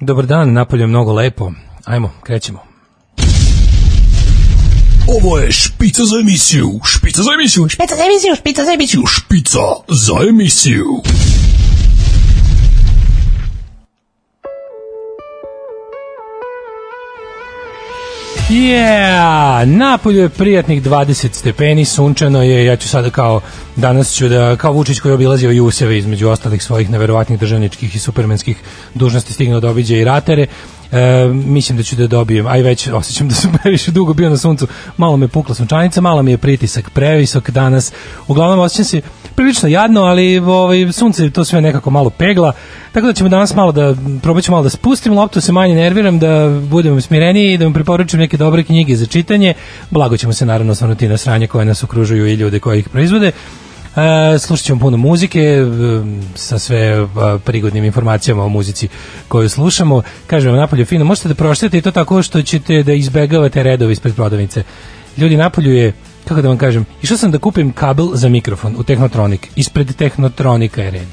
Dobar dan, napolje je mnogo lepo. Ajmo, krećemo. Ovo je špica za emisiju, špica za emisiju, Špica za emisiju, špica za emisiju. špica za emisiju. Yeah! Napolju je prijatnih 20 stepeni, sunčano je, ja ću sada kao, danas ću da, kao Vučić koji je obilazio Juseve između ostalih svojih neverovatnih državničkih i supermenskih dužnosti stignuo da obiđe i ratere, E, mislim da ću da dobijem, aj već osjećam da sam previše dugo bio na suncu, malo me pukla sunčanica, malo mi je pritisak previsok danas, uglavnom osjećam se prilično jadno, ali ovaj, sunce to sve nekako malo pegla, tako da ćemo danas malo da, probat ću malo da spustim loptu, se manje nerviram, da budem smireniji i da vam preporučim neke dobre knjige za čitanje, blago ćemo se naravno osvrnuti na sranje koje nas okružuju i ljude koji ih proizvode, E, slušat ćemo puno muzike e, sa sve e, prigodnim informacijama o muzici koju slušamo. Kažem vam, napolju fino. Možete da proštate i to tako što ćete da izbegavate redovi ispred prodavnice. Ljudi, napolju je kako da vam kažem, išao sam da kupim kabel za mikrofon u Technotronic. Ispred Technotronika je red.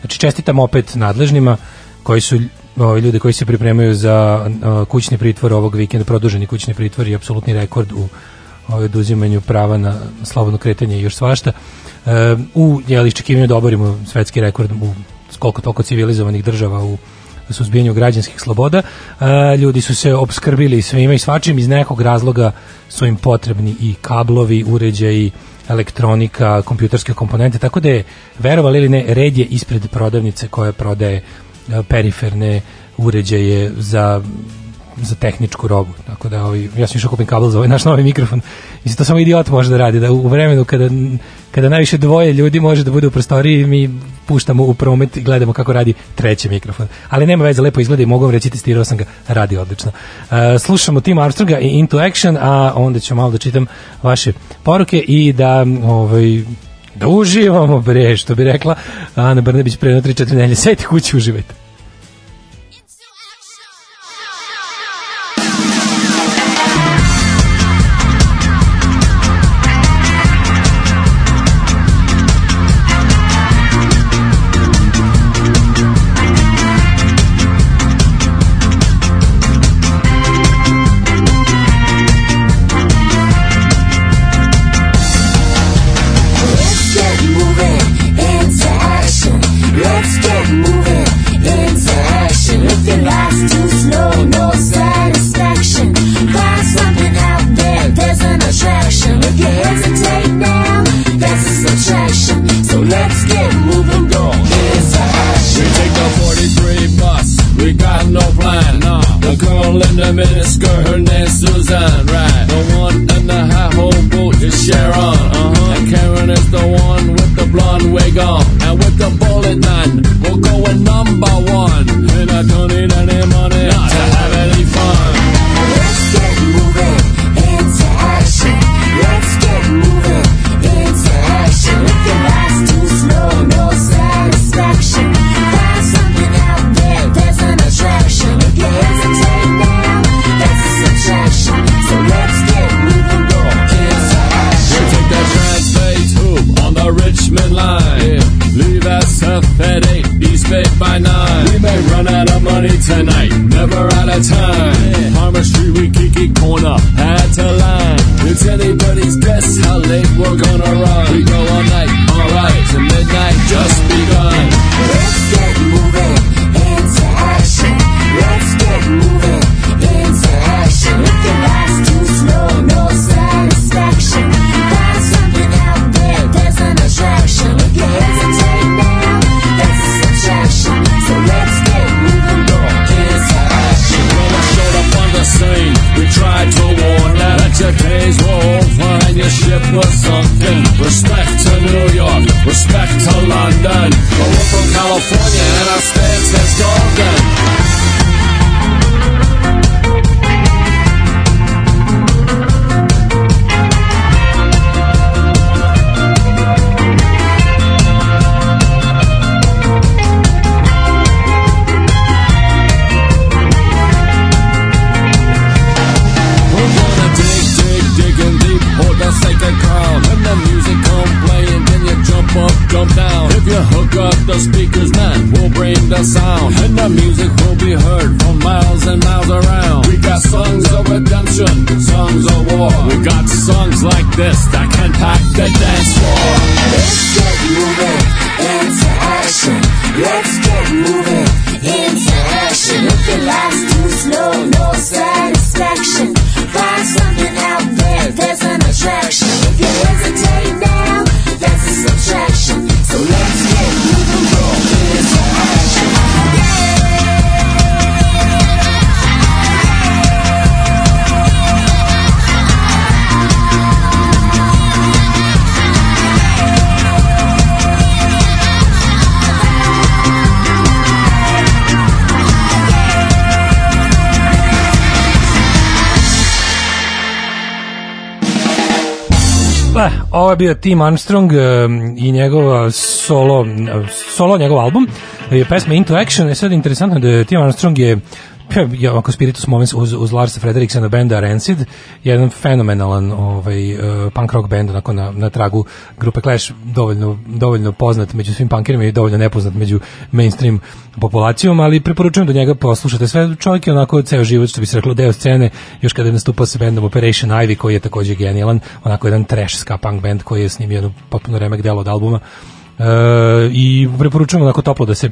Znači, čestitam opet nadležnima koji su ovi ljudi koji se pripremaju za uh, kućni pritvor ovog vikenda, produženi kućni pritvor i apsolutni rekord u ovaj, oduzimanju prava na slobodno kretanje i još svašta. E, u jeli, iščekivanju da oborimo svetski rekord u koliko toliko civilizovanih država u suzbijanju građanskih sloboda. E, ljudi su se obskrbili svima i svačim iz nekog razloga su im potrebni i kablovi, uređaji, elektronika, kompjuterske komponente, tako da je, verovali ili ne, red je ispred prodavnice koja prodaje e, periferne uređaje za za tehničku robu. Tako da ovaj ja sam išao kupim kabel za ovaj naš novi mikrofon. Mislim to samo idiot može da radi da u vremenu kada kada najviše dvoje ljudi može da bude u prostoriji mi puštamo u promet i gledamo kako radi treći mikrofon. Ali nema veze, lepo izgleda i mogu vam reći testirao sam ga, radi odlično. Uh, slušamo Tim Armstronga i Into Action, a onda ću malo da čitam vaše poruke i da ovaj da uživamo bre, što bi rekla Ana Brnebić pre 3-4 nedelje. Sedite kući, uživajte. Girl in the miniskirt, her name's Suzanne, right? The one in the high hole boat is Sharon, uh-huh. And Karen is the one with the blonde wig on. And with the bullet man, we're going It's anybody's guess how late we're gonna run. Ovo je bio Tim Armstrong eh, i njegova solo, solo njegov album je pesma Into Action. E sad interesantno da je Tim Armstrong je oko Spiritus Movens uz, uz Larsa Frederiksena benda Rancid, jedan fenomenalan ovaj, uh, punk rock band onako na, na tragu grupe Clash, dovoljno, dovoljno poznat među svim punkirima i dovoljno nepoznat među mainstream populacijom, ali preporučujem da njega poslušate. Sve čovjek je onako ceo život, što bi se reklo, deo scene, još kada je nastupao sa bendom Operation Ivy, koji je takođe genijalan, onako jedan trash ska punk band koji je snimio jednu potpuno remek delo od albuma. Uh, i preporučujem onako toplo da se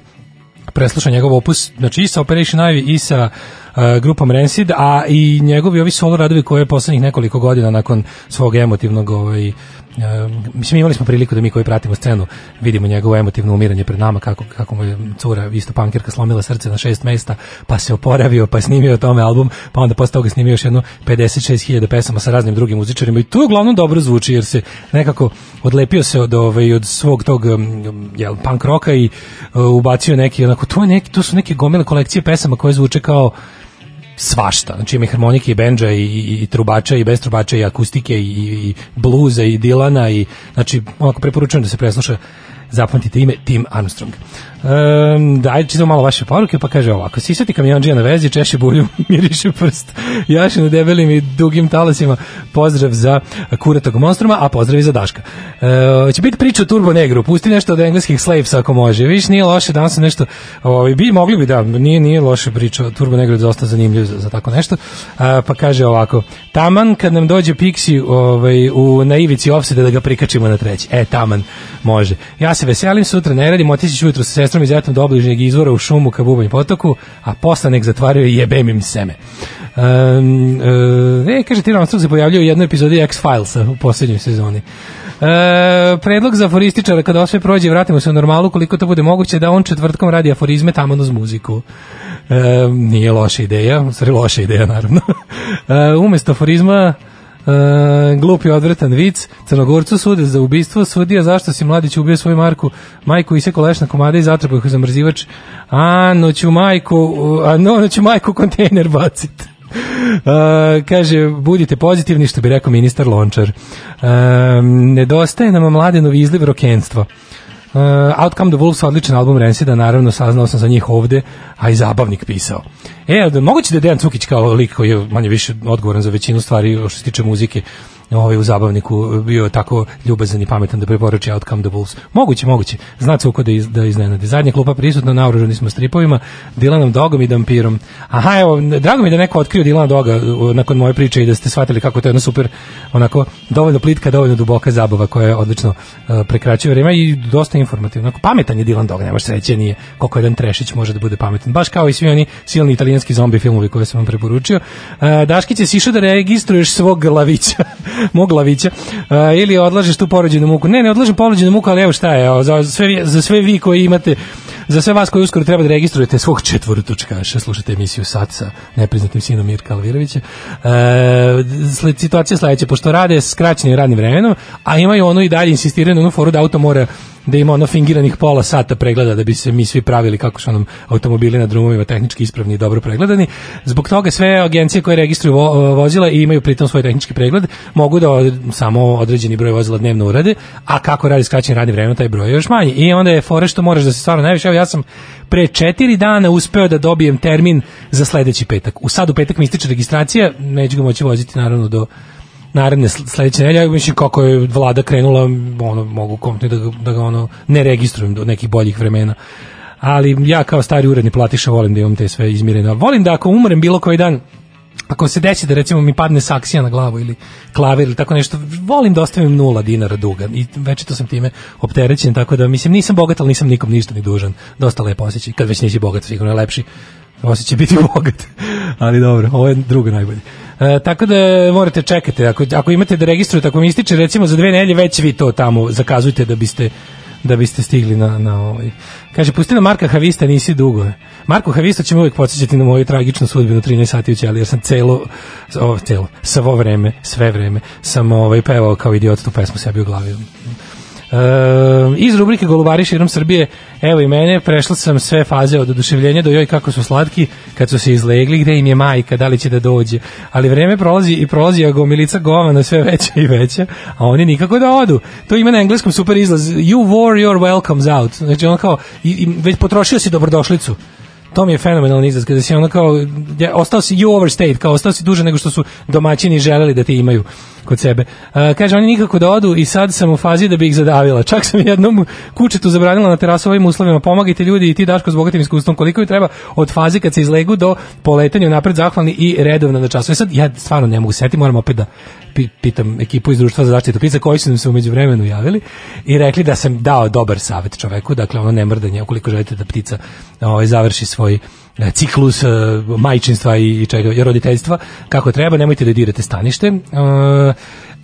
presluša njegov opus, znači i sa Operation Ivy i sa uh, grupom Rancid, a i njegovi ovi solo radovi koje je poslednjih nekoliko godina nakon svog emotivnog ovaj, mislim imali smo priliku da mi koji pratimo scenu vidimo njegovo emotivno umiranje pred nama kako, kako mu je cura isto pankirka slomila srce na šest mesta pa se oporavio pa je snimio tome album pa onda posle toga snimio još jedno 56.000 pesama sa raznim drugim muzičarima i to uglavnom dobro zvuči jer se nekako odlepio se od, ovaj, od svog tog um, jel, punk roka i uh, ubacio neki onako to, je neki, to su neke gomile kolekcije pesama koje zvuče kao svašta. Znači ima i harmonike i bendža i, i, i trubača i bez trubača i akustike i, i bluza i Dilana i znači onako preporučujem da se presluša zapamtite ime Tim Armstrong. Um, da, ajde čitamo malo vaše poruke, pa kaže ovako, sisati kamionđija na vezi, češe bulju, miriše prst, jaše na debelim i dugim talasima, pozdrav za kuratog monstruma, a pozdrav i za Daška. Uh, će biti priča o Turbo Negru, pusti nešto od engleskih slaves ako može, viš, nije loše, danas nešto, ovaj, bi, mogli bi da, nije, nije loše priča Turbo Negru, je dosta zanimljiv za, za tako nešto, uh, pa kaže ovako, taman kad nam dođe Pixi ovaj, u naivici offseta da ga prikačimo na treći, e, taman, može. Ja se veselim, sutra ne radim, otići ću ujutro sa sestrom i zetom do obližnjeg izvora u šumu ka Bubanj potoku, a posle nek zatvaraju i jebem im seme. Um, e, kaže, Tim Armstrong se pojavljaju u jednoj epizodi X-Filesa u poslednjoj sezoni. E, predlog za aforističara kada sve prođe vratimo se u normalu koliko to bude moguće da on četvrtkom radi aforizme tamo uz muziku e, nije loša ideja stvari loša ideja naravno e, umesto aforizma E, glupi odvratan vic, Crnogorcu sude za ubistvo, sudija zašto si mladić ubio svoju marku, majku iseko leš na komade i zatrpao ih u zamrzivač, a noću majku, a no, noću majku kontejner bacit. Uh, kaže, budite pozitivni, što bi rekao ministar Lončar. Uh, nedostaje nam mladenov izliv rokenstva. Uh, Outcome the Wolves, odličan album Rensida, naravno saznao sam za njih ovde, a i zabavnik pisao. E, moguće da je Dejan Cukić kao lik koji je manje više odgovoran za većinu stvari što se tiče muzike, ovaj u zabavniku bio tako ljubazan i pametan da preporuči Outcome the Wolves. Moguće, moguće. Zna cuko da, iz, da iznenadi. Zadnja klupa prisutna, naoružani smo stripovima, Dilanom Dogom i Dampirom. Aha, evo, drago mi da neko otkrio Dilana Doga nakon moje priče i da ste shvatili kako to je jedna super, onako, dovoljno plitka, dovoljno duboka zabava koja je odlično uh, prekraćuje vreme i dosta informativna. Onako, pametan je Dilan Dog, nemaš sreće, nije koliko jedan trešić može da bude pametan. Baš kao i svi oni silni italijanski zombi filmovi koje sam vam preporučio. Uh, Daškić je sišao da registruješ svog glavića mog glavića uh, ili odlažeš tu porođenu muku. Ne, ne odlažem porođenu muku, ali evo šta je, za, sve, za sve vi koji imate za sve vas koji uskoro treba da registrujete svog četvorotočkaša, slušate emisiju Sat sa nepriznatim sinom Mirka Alvirovića. E, situacija sledeća, pošto rade skraćenim radnim vremenom, a imaju ono i dalje insistiraju na onu foru da auto mora da ima ono fingiranih pola sata pregleda da bi se mi svi pravili kako su nam automobili na drumovima tehnički ispravni i dobro pregledani. Zbog toga sve agencije koje registruju vo, vozila i imaju pritom svoj tehnički pregled mogu da od, samo određeni broj vozila dnevno urade, a kako radi skraćeni radni vremen taj broj je još manji. I onda je fore što moraš da se stvarno najviše, evo ja sam pre četiri dana uspeo da dobijem termin za sledeći petak. U sad u petak mi ističe registracija, neću ga moći voziti naravno do naredne sl- sledeće nedelje, mislim kako je vlada krenula, ono mogu kompletno da, da ga ono ne registrujem do nekih boljih vremena. ali ja kao stari uredni platiša volim da imam te sve izmirene. Volim da ako umrem bilo koji dan, ako se desi da recimo mi padne saksija na glavu ili klavir ili tako nešto, volim da ostavim nula dinara duga i večito sam time opterećen, tako da mislim nisam bogat, ali nisam nikom ništa ni dužan. Dosta lepo osjećaj. Kad već nisi bogat, sigurno je lepši osjećaj biti bogat. ali dobro, ovo je drugo najbolje. E, tako da morate čekati, ako, ako imate da registrujete, ako mi ističe recimo za dve nelje, već vi to tamo zakazujte da biste da biste stigli na, na ovaj. Kaže, pusti na Marka Havista, nisi dugo. Marko Havista će me uvijek podsjećati na moju tragičnu sudbinu 13 sati u ćeli, jer sam celo, ovo, celo, svo vreme, sve vreme, sam ovaj, pevao kao idiot tu pesmu sebi u glavi. E, iz rubrike Golubari širom Srbije, evo i mene, prešla sam sve faze od oduševljenja do joj kako su slatki, kad su se izlegli, gde im je majka, da li će da dođe. Ali vreme prolazi i prolazi, a gomilica govana sve veća i veća, a oni nikako da odu. To ima na engleskom super izlaz. You wore your welcomes out. Znači ono kao, i, i već potrošio si dobrodošlicu. To mi je fenomenalan izraz, kada si ono kao, ostao si you overstayed, kao ostao si duže nego što su domaćini želeli da ti imaju kod sebe. Uh, kaže, oni nikako da odu i sad sam u fazi da bi ih zadavila. Čak sam jednom kučetu zabranila na terasu ovim uslovima. Pomagajte ljudi i ti Daško s bogatim iskustvom koliko je treba od faze kad se izlegu do poletanja napred zahvalni i redovno na času. E sad, ja stvarno ne mogu setiti, moram opet da pi- pitam ekipu iz društva za zaštitu ptica koji su nam se umeđu vremenu javili i rekli da sam dao dobar savet čoveku, dakle ono ne mrdanje, ukoliko želite da ptica ovaj, završi svoj e, ciklus e, majčinstva i, čega i roditeljstva kako treba, nemojte da dirate stanište. E,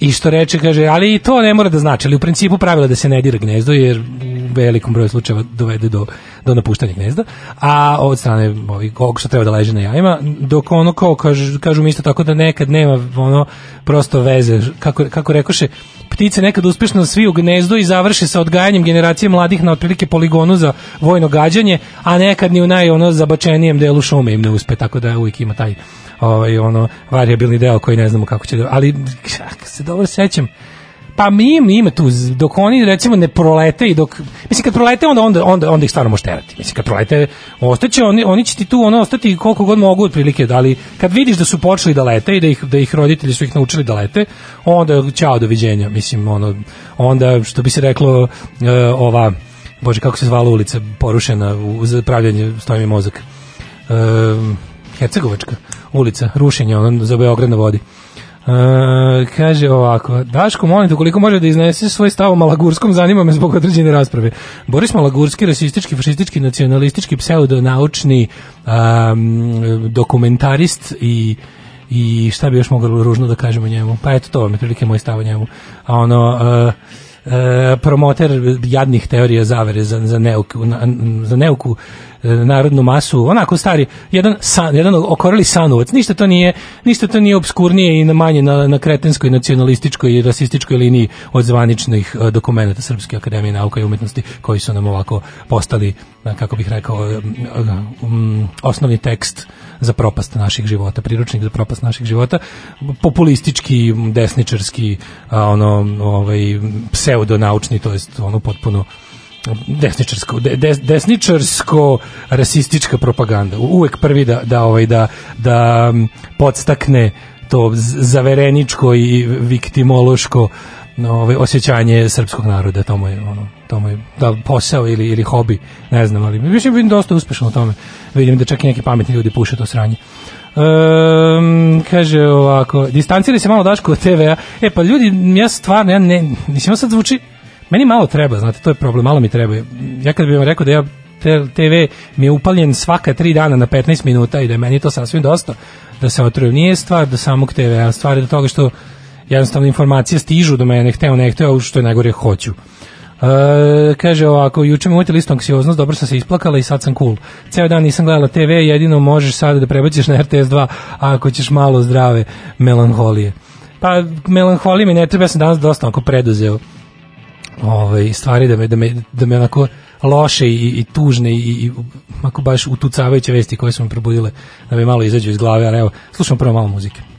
I što reče, kaže, ali i to ne mora da znači, ali u principu pravila da se ne dira gnezdo, jer u velikom broju slučajeva dovede do, do napuštanja gnezda, a od strane ovih, ovog što treba da leže na jajima, dok ono kao, kažu, kažu mi isto tako da nekad nema ono prosto veze, kako, kako rekoše, ptice nekad uspešno svi u gnezdu i završe sa odgajanjem generacije mladih na otprilike poligonu za vojno gađanje, a nekad ni u naj ono zabačenijem delu šume im ne uspe, tako da uvijek ima taj ovaj ono varijabilni deo koji ne znamo kako će da, ali kako se dobro sećam pa mi ima, ima tu dok oni recimo ne prolete i dok mislim kad prolete onda onda onda onda ih stvarno može terati. Mislim kad prolete ostaće oni oni će ti tu ono ostati koliko god mogu otprilike ali kad vidiš da su počeli da lete i da ih da ih roditelji su ih naučili da lete onda ćao doviđenja. Mislim ono onda što bi se reklo e, ova bože kako se zvala ulica porušena u za pravljanje mi mozak e, Hercegovačka ulica, rušenje ono za Beograd na vodi. E, kaže ovako, Daško, molim te, koliko može da iznese svoj stav o Malagurskom, zanima me zbog određene rasprave. Boris Malagurski, rasistički, fašistički, nacionalistički, pseudonaučni um, dokumentarist i i šta bi još moglo ružno da kažemo njemu. Pa eto to vam je prilike moj stav o njemu. A ono, uh, promoter jadnih teorija zavere za, za, neuku, na, za neuku e, narodnu masu, onako stari, jedan, san, jedan okoreli sanuvac, ništa to nije, ništa to nije obskurnije i na manje na, na kretenskoj, nacionalističkoj i rasističkoj liniji od zvaničnih e, dokumenta Srpske akademije nauka i umetnosti koji su nam ovako postali, e, kako bih rekao, e, osnovni tekst za propast naših života, priručnik za propast naših života, populistički, desničarski, ono, ovaj, pseudonaučni, to jest ono potpuno desničarsko de, des, desničarsko rasistička propaganda. Uvek prvi da da ovaj da da podstakne to zavereničko i viktimološko ovaj osjećanje srpskog naroda. To je ono to mu da posao ili ili hobi ne znam ali mislim vidim dosta uspešno u tome vidim da čak i neki pametni ljudi puše to sranje Um, kaže ovako, distanciraj se malo Daško od TV-a. E pa ljudi, ja stvarno, ja ne, mislim, sad zvuči, meni malo treba, znate, to je problem, malo mi treba. Ja kad bih vam rekao da ja TV mi je upaljen svaka tri dana na 15 minuta i da je meni to sasvim dosta, da se otrujem. Nije stvar do samog TV-a, stvar je do toga što jednostavno informacije stižu do mene, hteo ne hteo, što je najgore hoću. E, kaže ovako, juče me uvjetili isto anksioznost, dobro sam se isplakala i sad sam cool. Ceo dan nisam gledala TV, jedino možeš sada da prebaciš na RTS 2 ako ćeš malo zdrave melanholije. Pa melanholije mi ne treba, ja sam danas dosta onako preduzeo ovaj, stvari da me, da me, da me onako loše i, i tužne i, i onako baš utucavajuće vesti koje su me probudile da me malo izađu iz glave, ali evo, slušamo prvo malo muzike.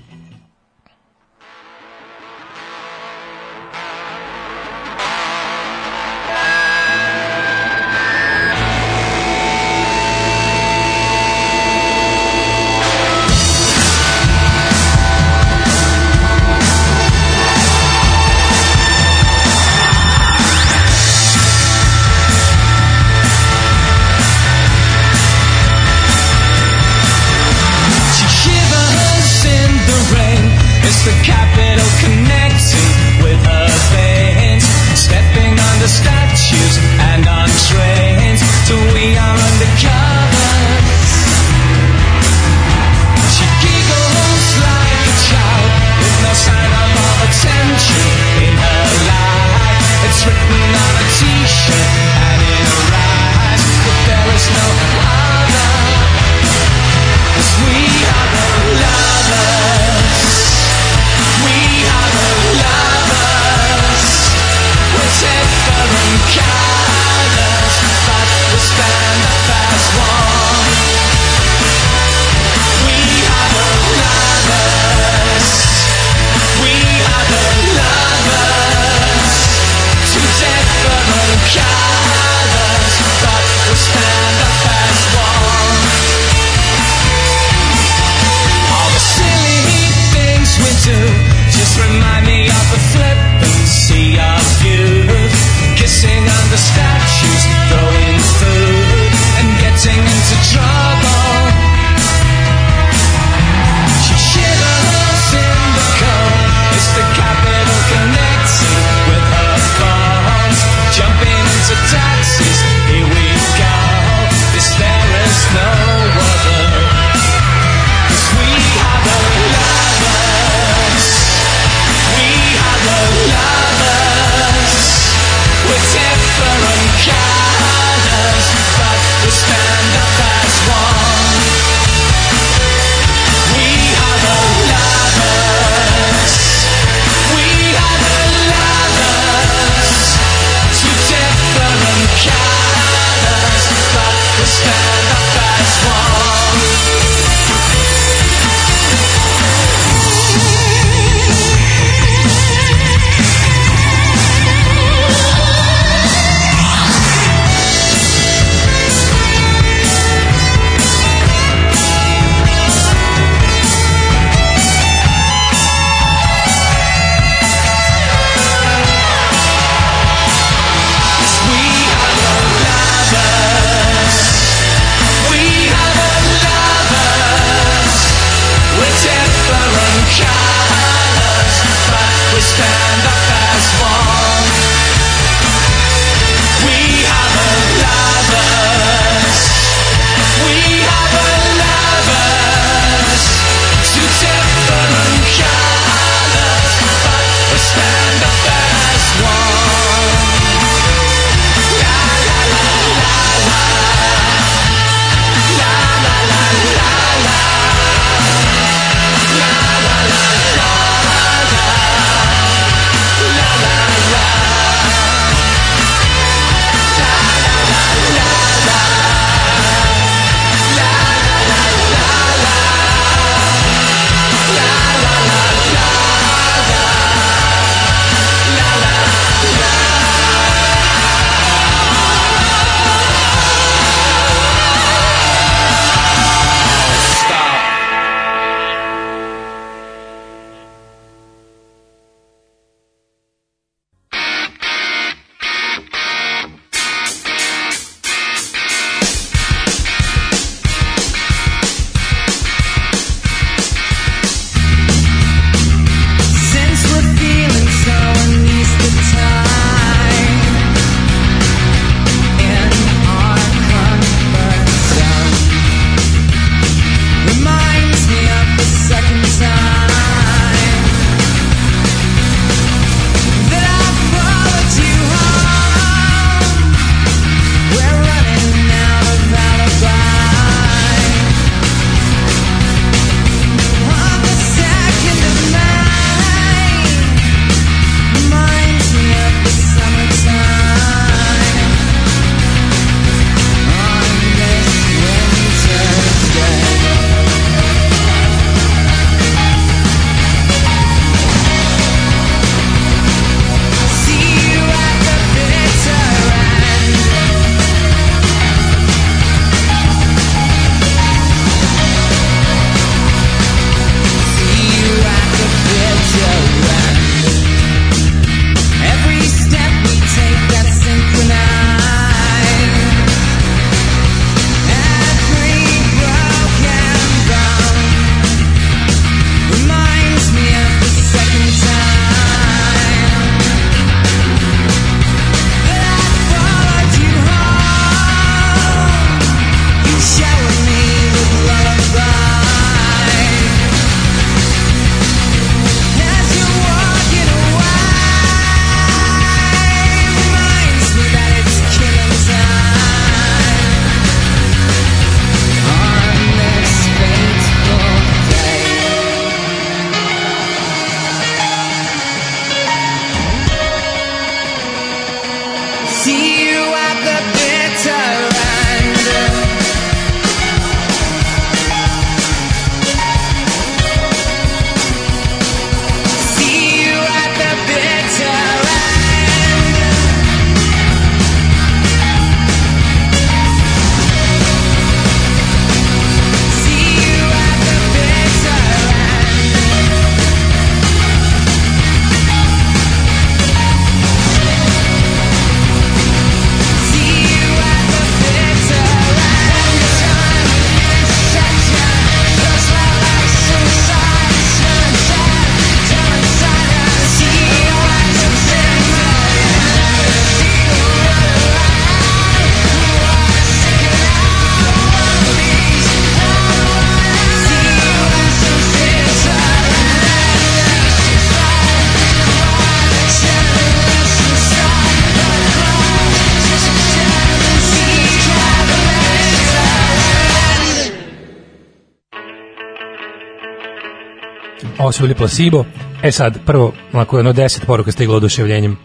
Bili placebo. E sad, prvo, onako jedno deset poruka stiglo oduševljenjem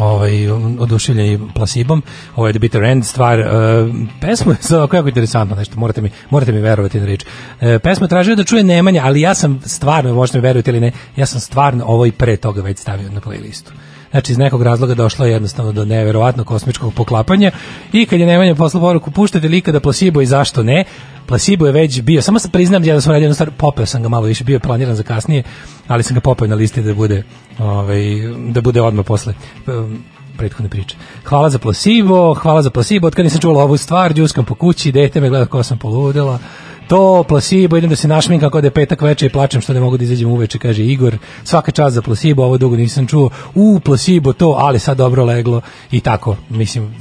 ovaj oduševljeni plasibom. Ovo je The Bitter End stvar. Uh, pesma je za kako interesantno nešto. Morate mi morate mi verovati na reč. Uh, pesma je tražio da čuje Nemanja, ali ja sam stvarno, možete mi verovati ili ne, ja sam stvarno ovo i pre toga već stavio na playlistu. Znači, iz nekog razloga došlo je jednostavno do neverovatno kosmičkog poklapanja. I kad je Nemanja poslao poruku, puštate li ikada placebo i zašto ne, placebo je već bio, samo se priznam da sam radio jednu stvar, popeo sam ga malo više, bio planiran za kasnije, ali sam ga popeo na listi da bude, ovaj, da bude odmah posle um, prethodne priče. Hvala za placebo, hvala za placebo, od kad nisam čula ovu stvar, džuskam po kući, dete me gleda ko sam poludela, to placebo, idem da se našminkam kao da je petak veče i plačem što ne mogu da izađem uveče, kaže Igor. Svaka čast za placebo, ovo dugo nisam čuo. U, placebo to, ali sad dobro leglo i tako. Mislim,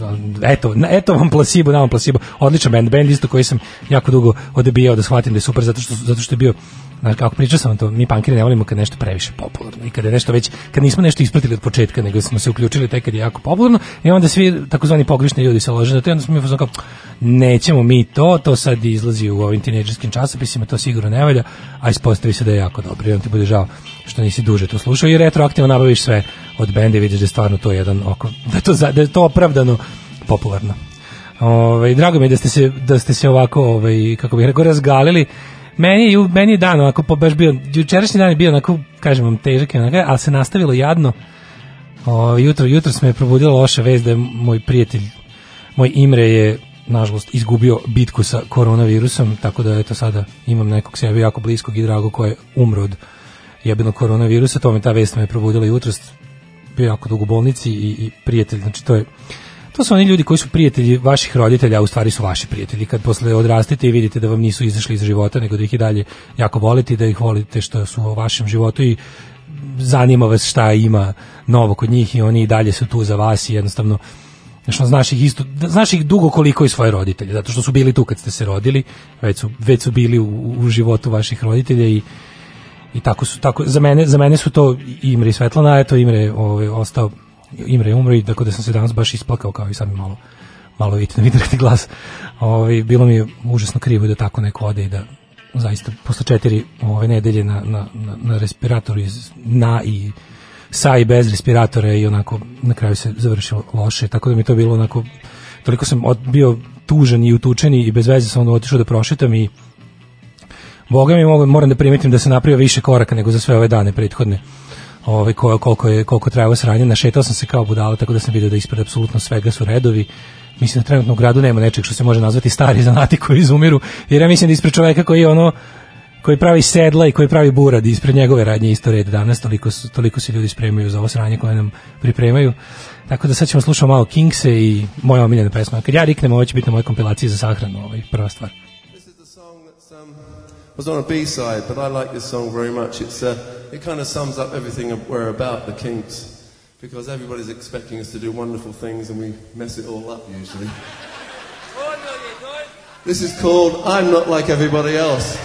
eto, eto vam placebo, na vam placebo. Odličan band, band isto koji sam jako dugo odbijao da shvatim da je super zato što zato što je bio Znaš, kako pričao sam to, mi pankiri ne volimo kad nešto previše popularno i kada je nešto već, kad nismo nešto ispratili od početka, nego smo se uključili tek kad je jako popularno i onda svi takozvani pogrešni ljudi se lože na to i onda smo mi fazon kao, nećemo mi to, to sad izlazi u ovim tinejdžerskim časopisima, to sigurno ne valja, a ispostavi se da je jako dobro i on ti bude žao što nisi duže to slušao i retroaktivno nabaviš sve od benda i vidiš da je stvarno to jedan oko, da je to, da je to opravdano popularno. Ovaj drago mi je da ste se da ste se ovako ovaj kako bih rekao razgalili. Meni je meni je dan onako po baš bio jučerašnji dan je bio onako kažem vam težak i onako, ali se nastavilo jadno. O, jutro jutro me je probudila loša vest da je moj prijatelj moj Imre je nažalost izgubio bitku sa koronavirusom, tako da eto sada imam nekog sebi jako bliskog i drago ko je umro od jebenog koronavirusa, to me ta vest me je probudila jutros, bio jako dugo u bolnici i, i prijatelj, znači to je to su oni ljudi koji su prijatelji vaših roditelja, a u stvari su vaši prijatelji. Kad posle odrastete i vidite da vam nisu izašli iz života, nego da ih i dalje jako volite i da ih volite što su u vašem životu i zanima vas šta ima novo kod njih i oni i dalje su tu za vas i jednostavno Znaš, znaš ih isto, znaš ih dugo koliko i svoje roditelje, zato što su bili tu kad ste se rodili, već su, već su bili u, u životu vaših roditelja i i tako su tako za mene za mene su to Imre i Svetlana eto Imre ovaj ostao Imre je umro i tako da sam se danas baš isplakao kao i sad mi malo malo vidite vidreti glas ovaj bilo mi je užasno krivo da tako neko ode i da zaista posle četiri ove nedelje na, na, na, na respiratoru iz, na i sa i bez respiratora i onako na kraju se završilo loše tako da mi to bilo onako toliko sam od, bio tužan i utučen i bez veze sam onda otišao da prošetam i Boga mi moram da primetim da se napravio više koraka nego za sve ove dane prethodne. Ovaj ko, koliko je koliko trajalo sranje, našetao sam se kao budala, tako da sam video da ispred apsolutno svega su redovi. Mislim da trenutno u gradu nema nečeg što se može nazvati stari zanati koji izumiru, jer ja mislim da ispred čoveka koji je ono koji pravi sedla i koji pravi burad ispred njegove radnje isto red danas toliko toliko se ljudi spremaju za ovo sranje koje nam pripremaju. Tako da sad ćemo slušati malo Kingse i moja omiljena pesma. Kad ja riknem ovo će biti na mojoj kompilaciji za sahranu ovaj, prva stvar was on a B-side, but I like this song very much. It's uh, it kind of sums up everything we're about, the Kinks, because everybody's expecting us to do wonderful things, and we mess it all up usually. This is called "I'm Not Like Everybody Else."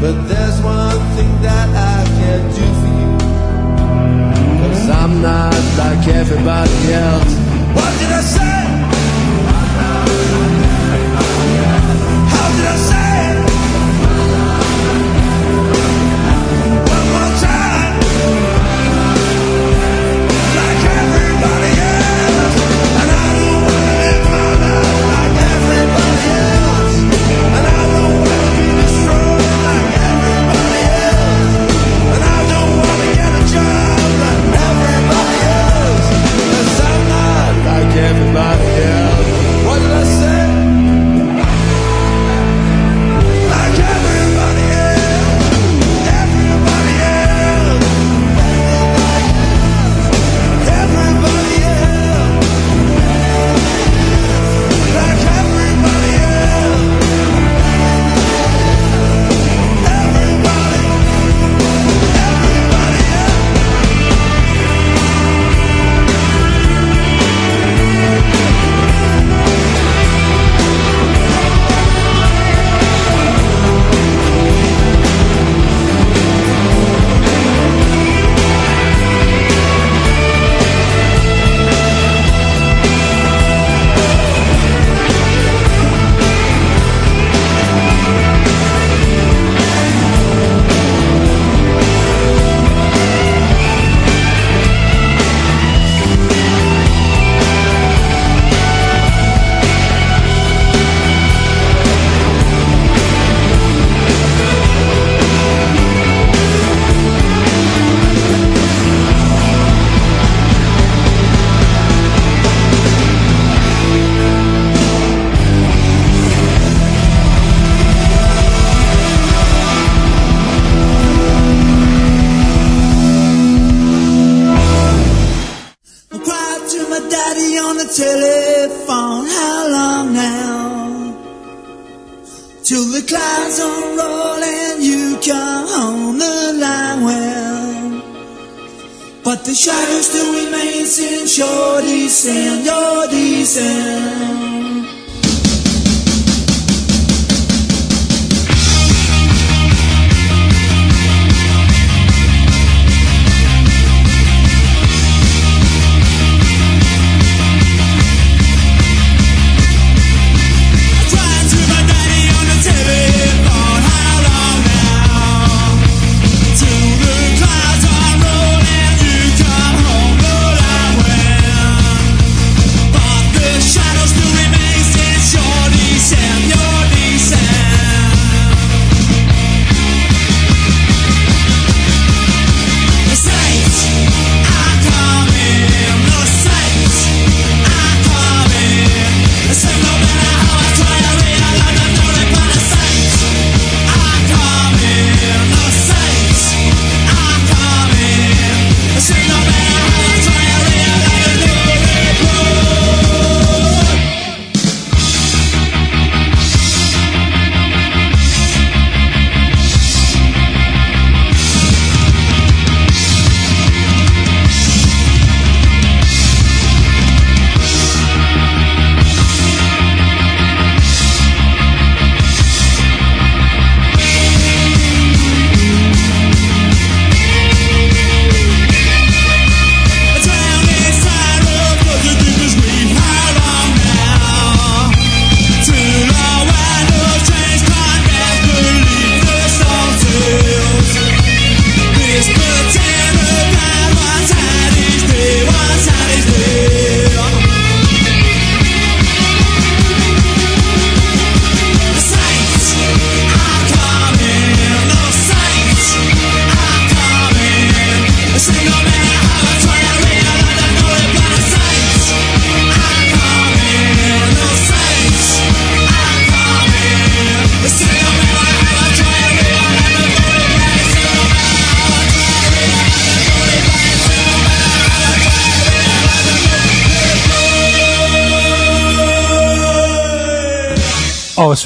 But there's one thing that I can do for you. Cause I'm not like everybody else. What did I say? How did I say it?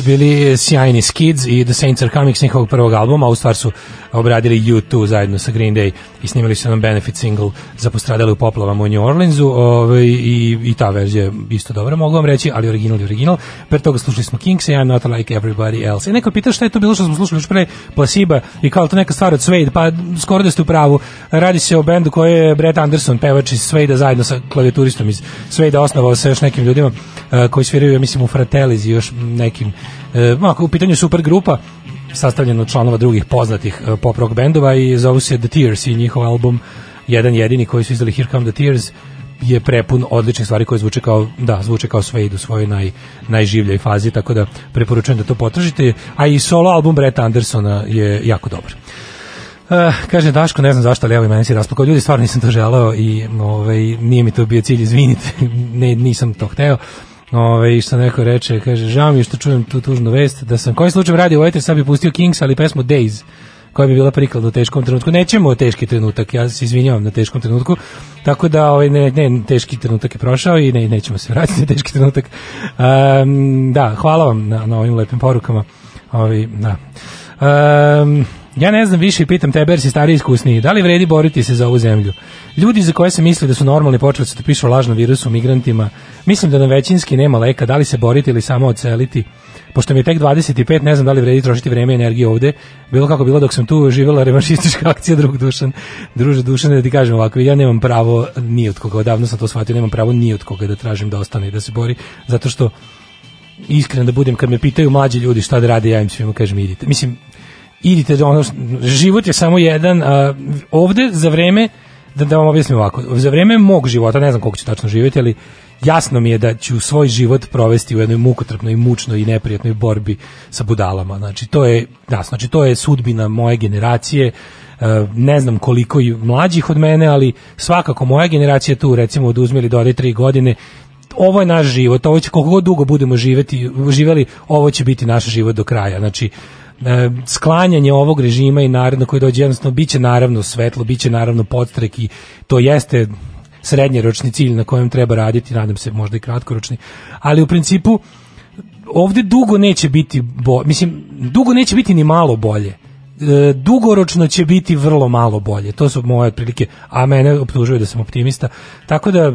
Su bili sjajni Skids i The Saints Are Coming s njihovog prvog albuma, a u stvar su obradili U2 zajedno sa Green Day i snimali su jedan benefit single za postradale u poplavama u New Orleansu ovaj, i, i ta verzija je isto dobra, mogu vam reći, ali original je original. Pre toga slušali smo Kings i I'm Not Like Everybody Else. I neko pita šta je to bilo što smo slušali još pre Placebo i kao to neka stvar od Suede, pa skoro da ste u pravu. Radi se o bendu koji je Brett Anderson, pevač iz Suede zajedno sa klavijaturistom iz Suede osnovao sa još nekim ljudima uh, koji sviraju, ja mislim, u Fratelliz i još nekim uh, u pitanju super grupa sastavljena od članova drugih poznatih uh, pop rock bendova i zovu se The Tears i njihov album jedan jedini koji su izdali Here Come the Tears je prepun odličnih stvari koje zvuče kao da zvuče kao Suede u svojoj naj najživljoj fazi tako da preporučujem da to potražite a i solo album Bretta Andersona je jako dobar. Uh, kaže Daško, ne znam zašto, ali evo i meni si rasplakao. Ljudi, stvarno nisam to želeo i ovaj, nije mi to bio cilj, izvinite, ne, nisam to hteo. Ove, što neko reče, kaže, žao mi što čujem tu tužnu vest, da sam koji slučaj radio u Eter, sad bi pustio Kings, ali pesmu Days, koja bi bila priklad u teškom trenutku. Nećemo o teški trenutak, ja se izvinjavam na teškom trenutku, tako da ovaj, ne, ne, teški trenutak je prošao i ne, nećemo se vratiti na teški trenutak. Um, da, hvala vam na, na ovim lepim porukama. Ovi, da. Um, ja ne znam više i pitam tebe jer si stari iskusniji. Da li vredi boriti se za ovu zemlju? Ljudi za koje se misli da su normalni počeli su da pišu o lažnom virusu, migrantima. Mislim da na većinski nema leka. Da li se boriti ili samo oceliti? Pošto mi je tek 25, ne znam da li vredi trošiti vreme i energiju ovde. Bilo kako bilo dok sam tu živjela revanšistička akcija drug dušan. Druže dušan, da ti kažem ovako, ja nemam pravo ni od koga, odavno sam to shvatio, nemam pravo ni od koga da tražim da ostane i da se bori, zato što iskren da budem, kad me pitaju mlađi ljudi šta da rade, ja im svima kažem idite. Mislim, idite, da ono, život je samo jedan, a, ovde za vreme, da, da vam objasnim ovako, za vreme mog života, ne znam koliko ću tačno živjeti, ali jasno mi je da ću svoj život provesti u jednoj mukotrpnoj, mučnoj i neprijatnoj borbi sa budalama. Znači, to je, jasno, znači, to je sudbina moje generacije, ne znam koliko i mlađih od mene, ali svakako moja generacija tu, recimo, oduzmili do ode tri godine, ovo je naš život, ovo će koliko god dugo budemo živeti, živeli, ovo će biti naš život do kraja. Znači, sklanjanje ovog režima i naredno koji dođe jednostavno biće naravno svetlo, biće naravno podstrek i to jeste srednjeročni cilj na kojem treba raditi, nadam se možda i kratkoročni, ali u principu ovde dugo neće biti bo, mislim, dugo neće biti ni malo bolje e, dugoročno će biti vrlo malo bolje. To su moje otprilike, a mene optužuju da sam optimista. Tako da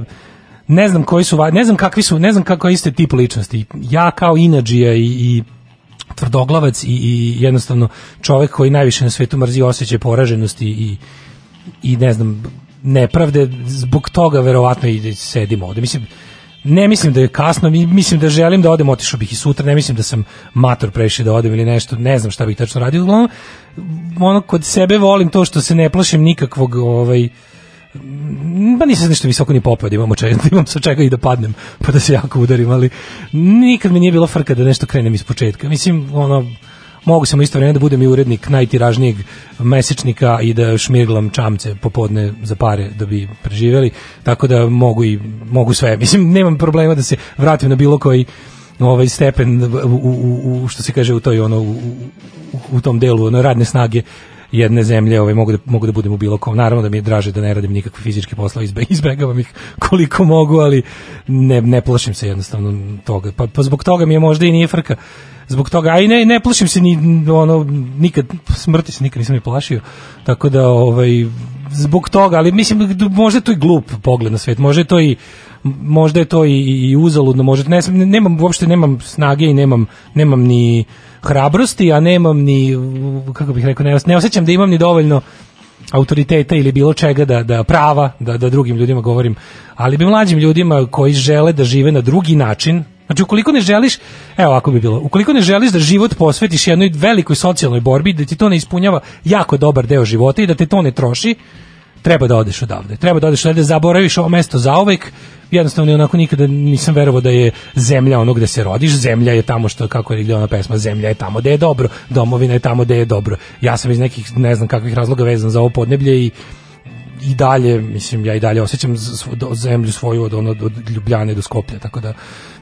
ne znam koji su, ne znam kakvi su, ne znam kako iste tip ličnosti. Ja kao inađija i, i tvrdoglavac i, i jednostavno čovjek koji najviše na svetu mrzi osjećaj poraženosti i, i ne znam, nepravde, zbog toga verovatno i sedimo ovde. Mislim, ne mislim da je kasno, mislim da želim da odem, otišao bih i sutra, ne mislim da sam mator previše da odem ili nešto, ne znam šta bih tačno radio. Uglavnom, ono, kod sebe volim to što se ne plašim nikakvog, ovaj, pa nisam nešto visoko ni popeo da imam, čega, da imam sa čega i da padnem, pa da se jako udarim, ali nikad mi nije bilo frka da nešto krenem iz početka. Mislim, ono, mogu sam isto vreme da budem i urednik najtiražnijeg mesečnika i da šmirglam čamce popodne za pare da bi preživeli, tako da mogu i mogu sve. Mislim, nemam problema da se vratim na bilo koji ovaj stepen u, u, u što se kaže u toj ono u, u tom delu ono radne snage jedne zemlje, ovaj mogu da mogu da budem u bilo kom. Naravno da mi je draže da ne radim nikakve fizičke poslove, izbe, izbegavam ih koliko mogu, ali ne, ne plašim se jednostavno toga. Pa, pa zbog toga mi je možda i nije frka zbog toga, a i ne, ne plašim se ni ono nikad smrti se nikad nisam ni plašio. Tako da ovaj zbog toga, ali mislim možda je to i glup pogled na svet, možda je to i možda je to i, i uzaludno, možda ne, nemam uopšte nemam snage i nemam nemam ni hrabrosti, a nemam ni kako bih rekao, ne, ne osjećam da imam ni dovoljno autoriteta ili bilo čega da, da prava da, da drugim ljudima govorim, ali bi mlađim ljudima koji žele da žive na drugi način Znači, ukoliko ne želiš, evo ako bi bilo, ukoliko ne želiš da život posvetiš jednoj velikoj socijalnoj borbi, da ti to ne ispunjava jako dobar deo života i da te to ne troši, treba da odeš odavde. Treba da odeš odavde, da zaboraviš ovo mesto zauvek, jednostavno onako nikada nisam verovao da je zemlja ono gde se rodiš, zemlja je tamo što, kako je ona pesma, zemlja je tamo gde je dobro, domovina je tamo gde je dobro. Ja sam iz nekih, ne znam kakvih razloga vezan za ovo podneblje i i dalje, mislim, ja i dalje osjećam zemlju svoju od, ono, od Ljubljane do Skoplja, tako da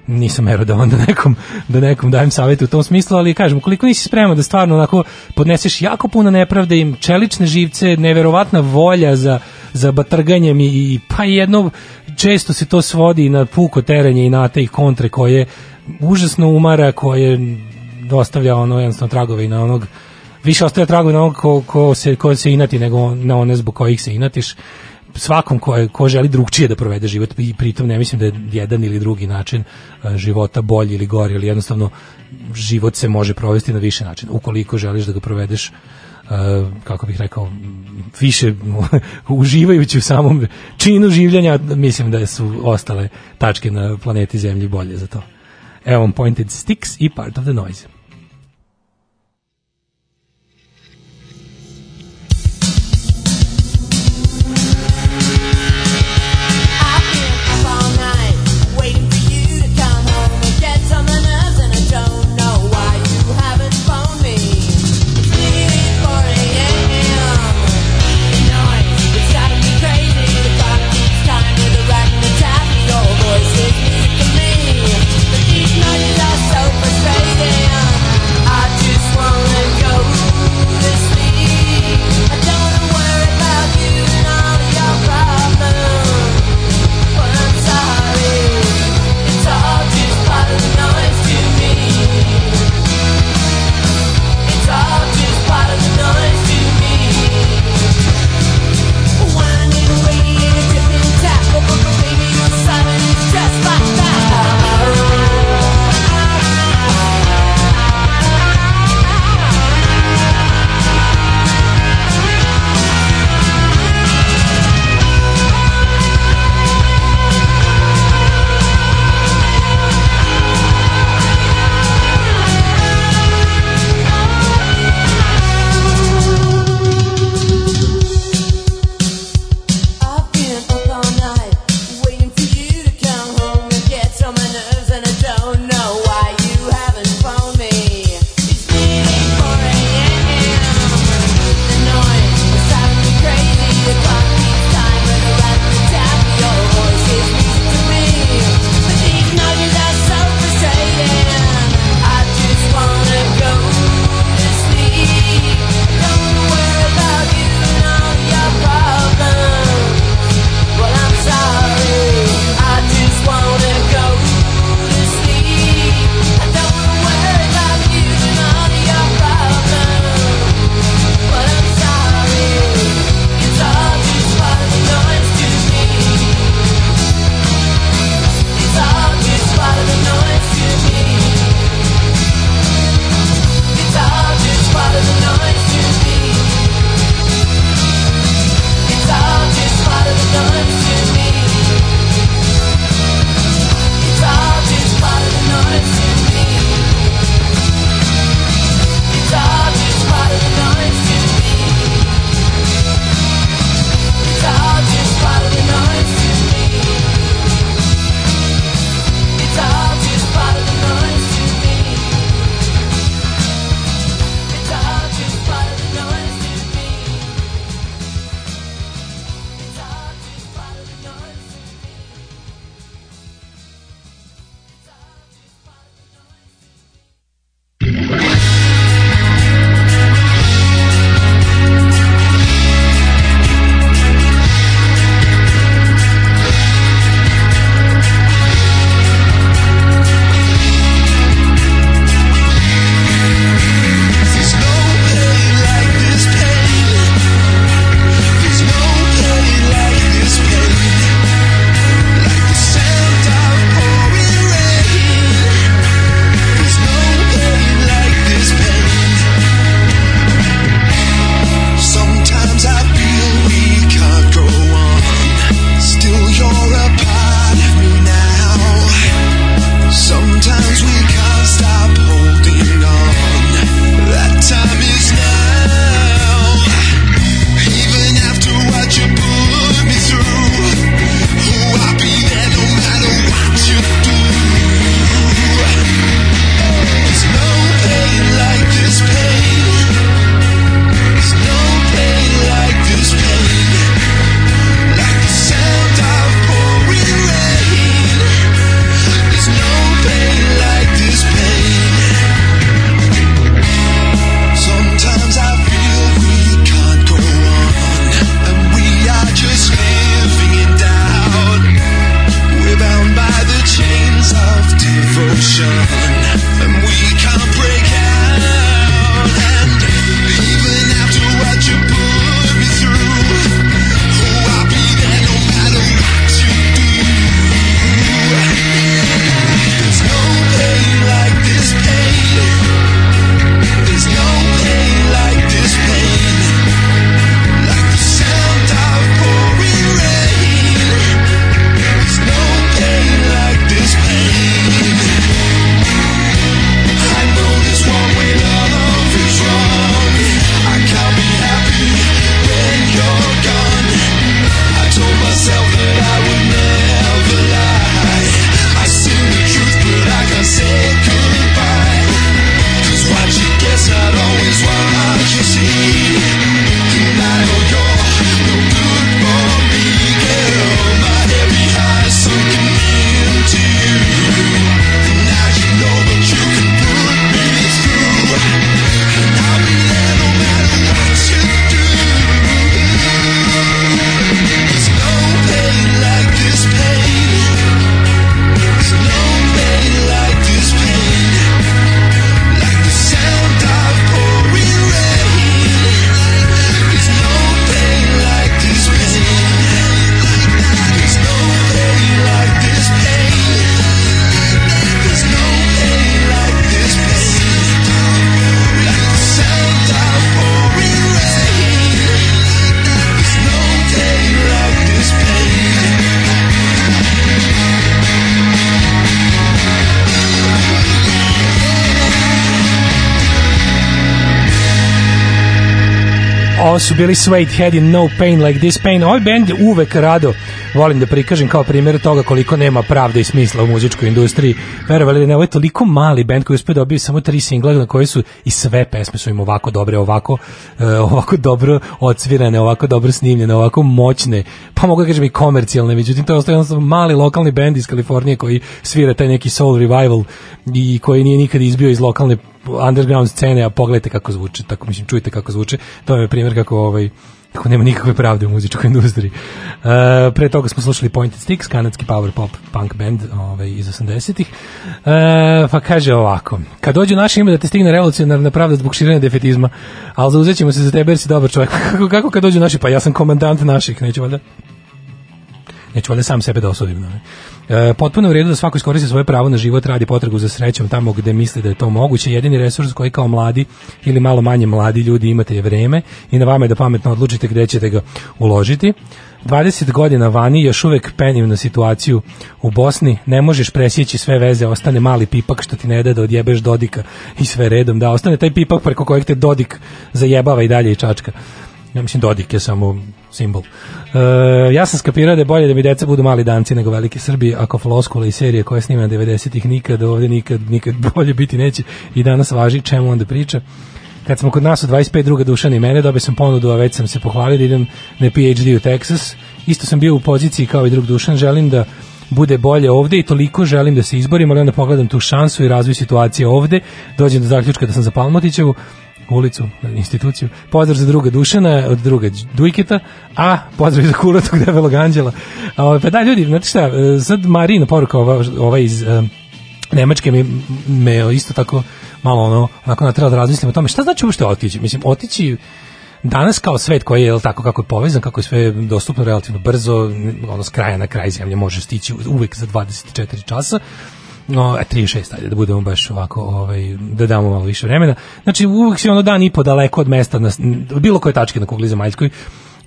nisam mero da onda nekom, da nekom dajem savjet u tom smislu, ali kažem, koliko nisi spreman da stvarno onako podneseš jako puno nepravde im čelične živce, neverovatna volja za, za batrganjem i, i pa jedno, često se to svodi na puko terenje i na te i kontre koje užasno umara, koje ostavlja ono jednostavno tragove i na onog više ostavlja tragove na onog ko, ko, se, ko se inati nego na one zbog kojih se inatiš svakom ko, je, ko želi drugčije da provede život i pritom ne mislim da je jedan ili drugi način e, života bolji ili gori, ali jednostavno život se može provesti na više načina. Ukoliko želiš da ga provedeš Uh, kako bih rekao više uživajući u samom činu življenja mislim da su ostale tačke na planeti Zemlji bolje za to. Evo Pointed Sticks i Part of the Noise. Bili Suede Head in No Pain Like This Pain. Ovaj band uvek rado volim da prikažem kao primjer toga koliko nema pravde i smisla u muzičkoj industriji. Verovali ili ne, ovo je toliko mali band koji uspio dobio samo tri singla na koji su i sve pesme su im ovako dobre, ovako, e, ovako dobro odsvirane, ovako dobro snimljene, ovako moćne, pa mogu da kažem i komercijalne, međutim to je jednostavno mali lokalni band iz Kalifornije koji svira taj neki soul revival i koji nije nikad izbio iz lokalne underground scene, a pogledajte kako zvuče, tako mislim, čujte kako zvuče, to je primjer kako ovaj kako nema nikakve pravde u muzičkoj industriji. Uh, pre toga smo slušali Pointed Sticks, kanadski power pop punk band ovaj, iz 80-ih. Uh, pa kaže ovako, kad dođe naše ime da te stigne revolucionarna pravda zbog širenja defetizma, ali zauzet ćemo se za tebe jer si dobar čovjek. kako, kako kad dođu naši? Pa ja sam komandant naših, neću valjda neću valjda sam sebe da osudim. Ne? E, potpuno u redu da svako iskoristi svoje pravo na život, radi potragu za srećom tamo gde misli da je to moguće. Jedini resurs koji kao mladi ili malo manje mladi ljudi imate je vreme i na vama je da pametno odlučite gde ćete ga uložiti. 20 godina vani još uvek penjem na situaciju u Bosni, ne možeš presjeći sve veze, ostane mali pipak što ti ne da da odjebeš Dodika i sve redom, da ostane taj pipak preko kojeg te Dodik zajebava i dalje i čačka. Ja mislim Dodik je samo simbol. E, ja sam skapirao da je bolje da mi deca budu mali danci nego veliki Srbi, ako floskula i serije koje snima na 90-ih nikad ovde nikad, nikad bolje biti neće i danas važi čemu onda priča. Kad smo kod nas u 25 druga Dušan i mene, dobio sam ponudu, a već sam se pohvalio da idem na PhD u Texas. Isto sam bio u poziciji kao i drug Dušan, želim da bude bolje ovde i toliko želim da se izborim, ali onda pogledam tu šansu i razvoj situacije ovde, dođem do zaključka da sam za Palmotićevu, ulicu, instituciju. Pozdrav za druga Dušana, od druga Dujketa, a pozdrav za kulatog debelog anđela. Ovaj, pa da, ljudi, znate šta, e, sad Marina poruka ova, ova iz e, Nemačke me, me isto tako malo ono, onako natrela da razmislim o tome, šta znači uopšte otići? Mislim, otići danas kao svet koji je tako kako je povezan, kako je sve dostupno relativno brzo, ono s kraja na kraj zemlje može stići uvek za 24 časa, no, e, 36, ajde, da budemo baš ovako, ovaj, da damo malo više vremena. Znači, uvek si ono dan i po daleko od mesta, na, bilo koje tačke na kugli zemaljskoj,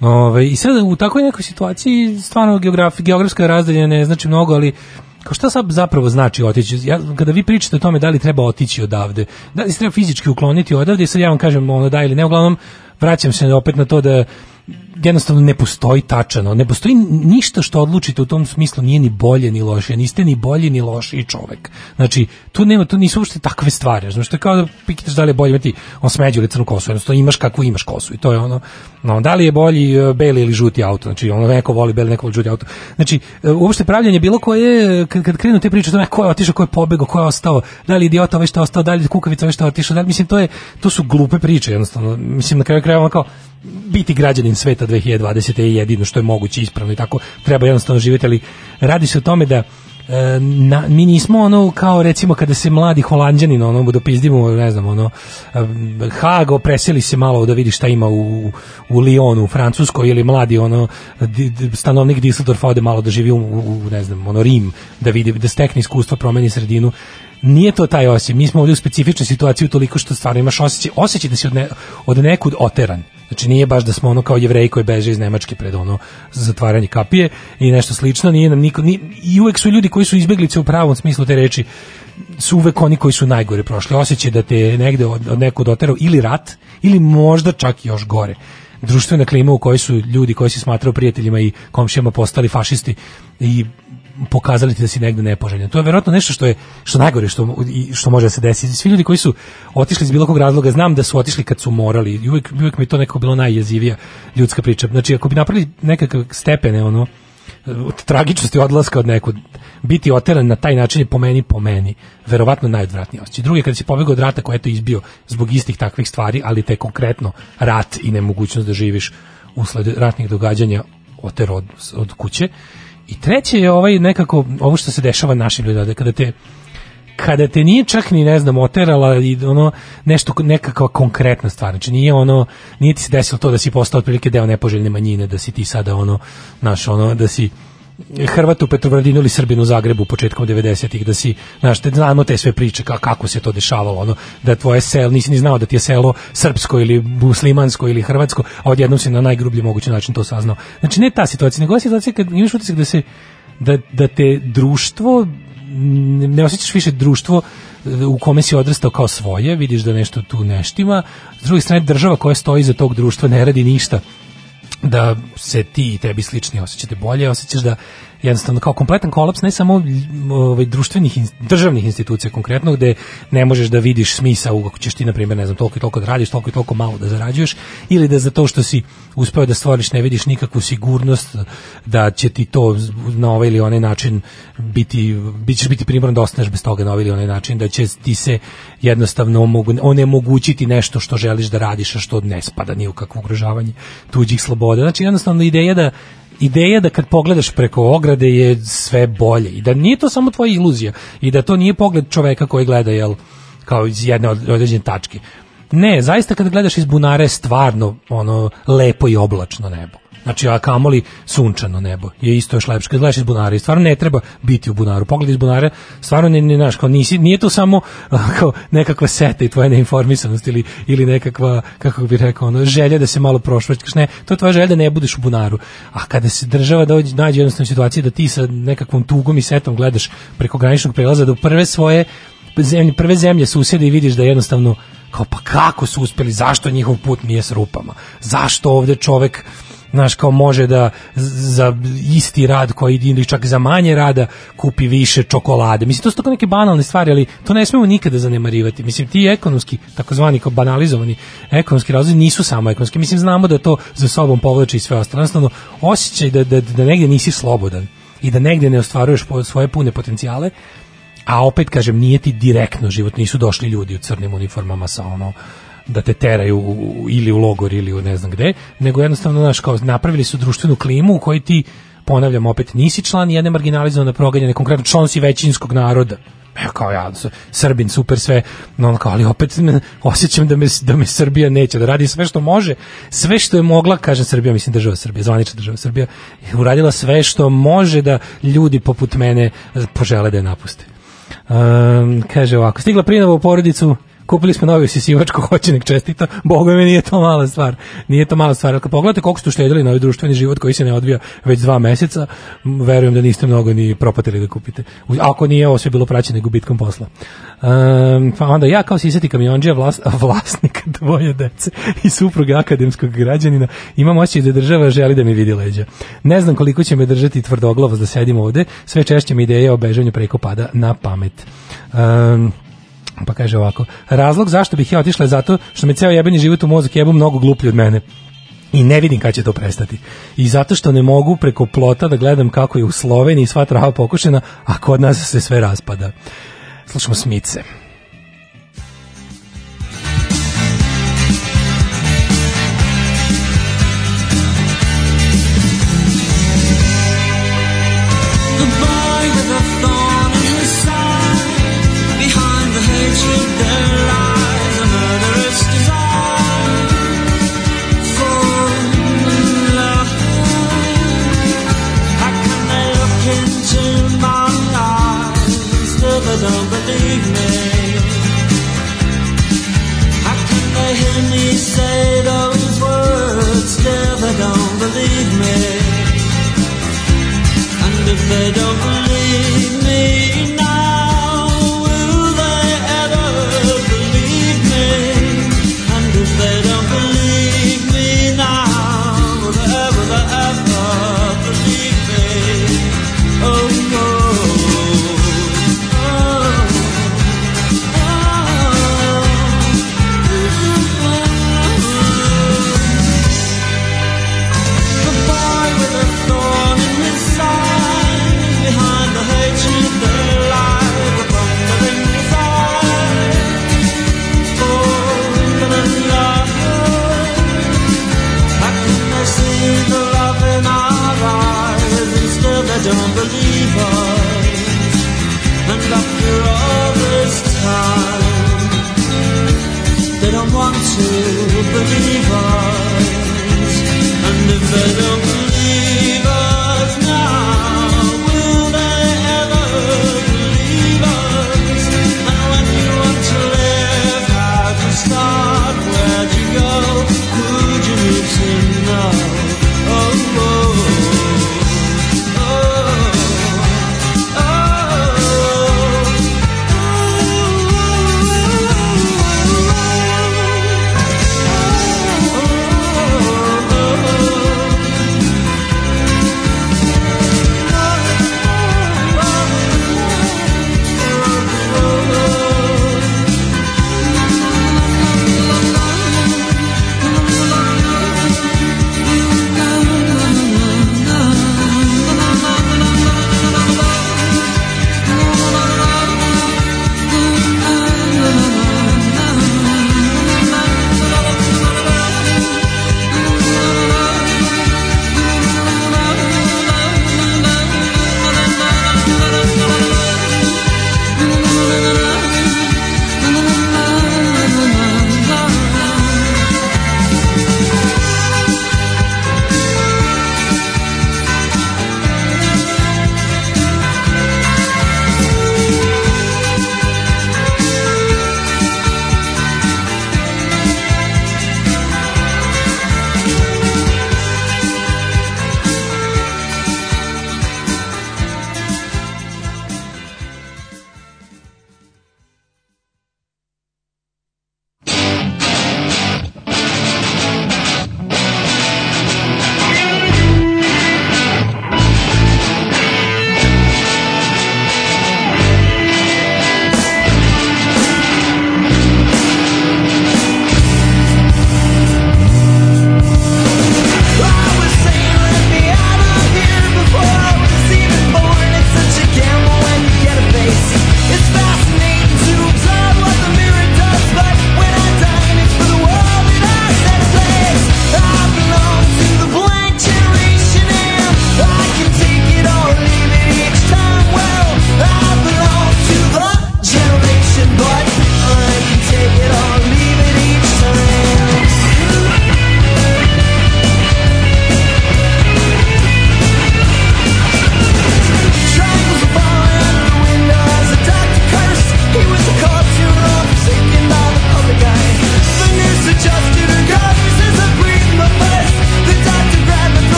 Ove, I sad u takvoj nekoj situaciji stvarno geograf, geografska razdalja ne znači mnogo, ali kao šta sad zapravo znači otići? Ja, kada vi pričate o tome da li treba otići odavde, da li se treba fizički ukloniti odavde, sad ja vam kažem ono da ili ne, uglavnom vraćam se opet na to da jednostavno ne postoji tačano, ne postoji ništa što odlučite u tom smislu nije ni bolje ni loše, niste ni bolji ni lošiji čovek. Znači, tu nema, tu nisu uopšte takve stvari, znači, to je kao da pikitaš da li je bolje imati on smeđu ili crnu kosu, jednostavno imaš kakvu imaš kosu i to je ono, no, da li je bolji e, beli ili žuti auto, znači, ono, neko voli beli, neko voli žuti auto. Znači, e, uopšte pravljanje bilo koje, kad, kad krenu te priče o tome ko je otišao, ko je pobegao, ko je ostao, da li je idiota ovaj što je ostao, da li je kukavica ovaj što je otišao, da li, mislim, to je, to su glupe priče, jednostavno, mislim, na kraju krajeva ono kao, biti građanin sveta 2020. je jedino što je moguće ispravno i tako treba jednostavno živjeti, ali radi se o tome da e, na, mi nismo ono kao recimo kada se mladi holanđanin ono dopizdimo ne znam ono e, Hago preseli se malo da vidi šta ima u, u Lyonu u Francuskoj ili mladi ono stanovnik Düsseldorfa ode malo da živi u, u, ne znam ono Rim da vidi da stekne iskustvo promeni sredinu nije to taj osjećaj. Mi smo ovdje u specifičnoj situaciji toliko što stvarno imaš osjećaj, osjećaj da si od, ne, od nekud oteran. Znači nije baš da smo ono kao jevreji koji beže iz Nemačke pred ono zatvaranje kapije i nešto slično, nije nam niko, ni, i uvek su ljudi koji su izbeglice u pravom smislu te reči su uvek oni koji su najgore prošli. Osjećaj da te negde od, od nekud oterao ili rat, ili možda čak još gore društvena klima u kojoj su ljudi koji se smatraju prijateljima i komšijama postali fašisti i pokazali ti da si negde nepoželjen. To je verovatno nešto što je što najgore što što može da se desiti. Svi ljudi koji su otišli iz bilo kog razloga, znam da su otišli kad su morali. I uvek, uvek mi to neko bilo najjezivija ljudska priča. Znači ako bi napravili nekakav stepene ono od tragičnosti odlaska od nekud biti oteran na taj način je po meni po meni verovatno najodvratniji osjećaj. Drugi kad si pobegao od rata koji je to izbio zbog istih takvih stvari, ali te konkretno rat i nemogućnost da živiš usled ratnih događanja oter od, od kuće I treće je ovaj nekako ovo što se dešava našim ljudima, da kada te kada te nije čak ni ne znam oterala i ono nešto nekakva konkretna stvar. Znači nije ono nije ti se desilo to da si postao otprilike deo nepoželjne manjine da si ti sada ono naš ono da si Hrvat u Petrovaradinu ili Srbinu u Zagrebu početkom 90-ih da si znaš te znamo te sve priče ka, kako se to dešavalo ono da tvoje selo nisi ni znao da ti je selo srpsko ili muslimansko ili hrvatsko a odjednom si na najgrublji mogući način to saznao znači ne ta situacija nego situacija kad imaš utisak da se da, da te društvo ne osjećaš više društvo e, u kome si odrastao kao svoje, vidiš da nešto tu ne štima. S druge strane, država koja stoji iza tog društva ne radi ništa da se ti i tebi slični osjećate bolje, osjećaš da jednostavno kao kompletan kolaps ne samo ovaj društvenih državnih institucija konkretno gde ne možeš da vidiš smisao ako ćeš ti na primjer ne znam toliko i toliko da radiš, toliko i toliko malo da zarađuješ ili da za to što si uspeo da stvoriš ne vidiš nikakvu sigurnost da će ti to na ovaj ili onaj način biti bit ćeš biti primoran da ostaneš bez toga na ovaj ili onaj način da će ti se jednostavno onemogućiti nešto što želiš da radiš a što ne spada ni u kakvo ugrožavanje tuđih sloboda. Znači jednostavno ideja da ideja da kad pogledaš preko ograde je sve bolje i da nije to samo tvoja iluzija i da to nije pogled čoveka koji gleda jel kao iz jedne od- određene tačke. Ne, zaista kad gledaš iz bunare stvarno ono lepo i oblačno nebo. Znači, a kamoli sunčano nebo je isto još lepše. Kad gledaš iz bunara i stvarno ne treba biti u bunaru. Pogled iz bunara, stvarno ne, ne, znaš, kao nisi, nije to samo kao nekakva seta i tvoja neinformisanost ili, ili nekakva, kako bih rekao, ono, želja da se malo prošvrćkaš. Ne, to je tvoja želja da ne budeš u bunaru. A kada se država dođe, nađe jednostavno situaciji da ti sa nekakvom tugom i setom gledaš preko graničnog prelaza do prve svoje zemlje, prve zemlje susjede i vidiš da jednostavno kao pa kako su uspeli, zašto njihov put nije s rupama, zašto ovde čovek znaš, kao može da za isti rad koji ili čak za manje rada kupi više čokolade. Mislim, to su tako neke banalne stvari, ali to ne smemo nikada zanemarivati. Mislim, ti ekonomski, takozvani kao banalizovani ekonomski razlozi nisu samo ekonomski. Mislim, znamo da to za sobom povlači i sve ostalo. Jednostavno, osjećaj da, da, da negdje nisi slobodan i da negdje ne ostvaruješ svoje pune potencijale, a opet kažem nije ti direktno život nisu došli ljudi u crnim uniformama sa ono da te teraju u- ili u logor ili u ne znam gde, nego jednostavno znaš kao napravili su društvenu klimu u kojoj ti ponavljam opet nisi član jedne marginalizovane proganjene konkretno član si većinskog naroda Evo kao ja, Srbin, super sve, no, kao, ali opet osjećam da me, da me Srbija neće, da radi sve što može, sve što je mogla, kažem Srbija, mislim država Srbija, zvanična država Srbija, uradila sve što može da ljudi poput mene požele da je napuste. Um, kaže ovako, stigla prinova u porodicu, kupili smo novi sisivačko, hoće nek čestita, boga mi nije to mala stvar, nije to mala stvar, kad pogledate koliko ste uštedili na ovaj društveni život koji se ne odvija već dva meseca, verujem da niste mnogo ni propatili da kupite, ako nije ovo sve bilo praćeno gubitkom posla. Um, pa onda ja kao sisati kamionđija, vlas, vlasnik dvoje dece i supruga akademskog građanina, imam osjećaj da država želi da mi vidi leđa. Ne znam koliko će me držati tvrdoglavost da sedim ovde, sve češće mi ideja o bežanju preko pada na pamet. Um, pa kaže ovako, razlog zašto bih ja otišla je zato što me ceo jebeni život u mozak jebu mnogo gluplji od mene. I ne vidim kad će to prestati. I zato što ne mogu preko plota da gledam kako je u Sloveniji sva trava pokušena, a kod nas se sve raspada. Slušamo Smice. And if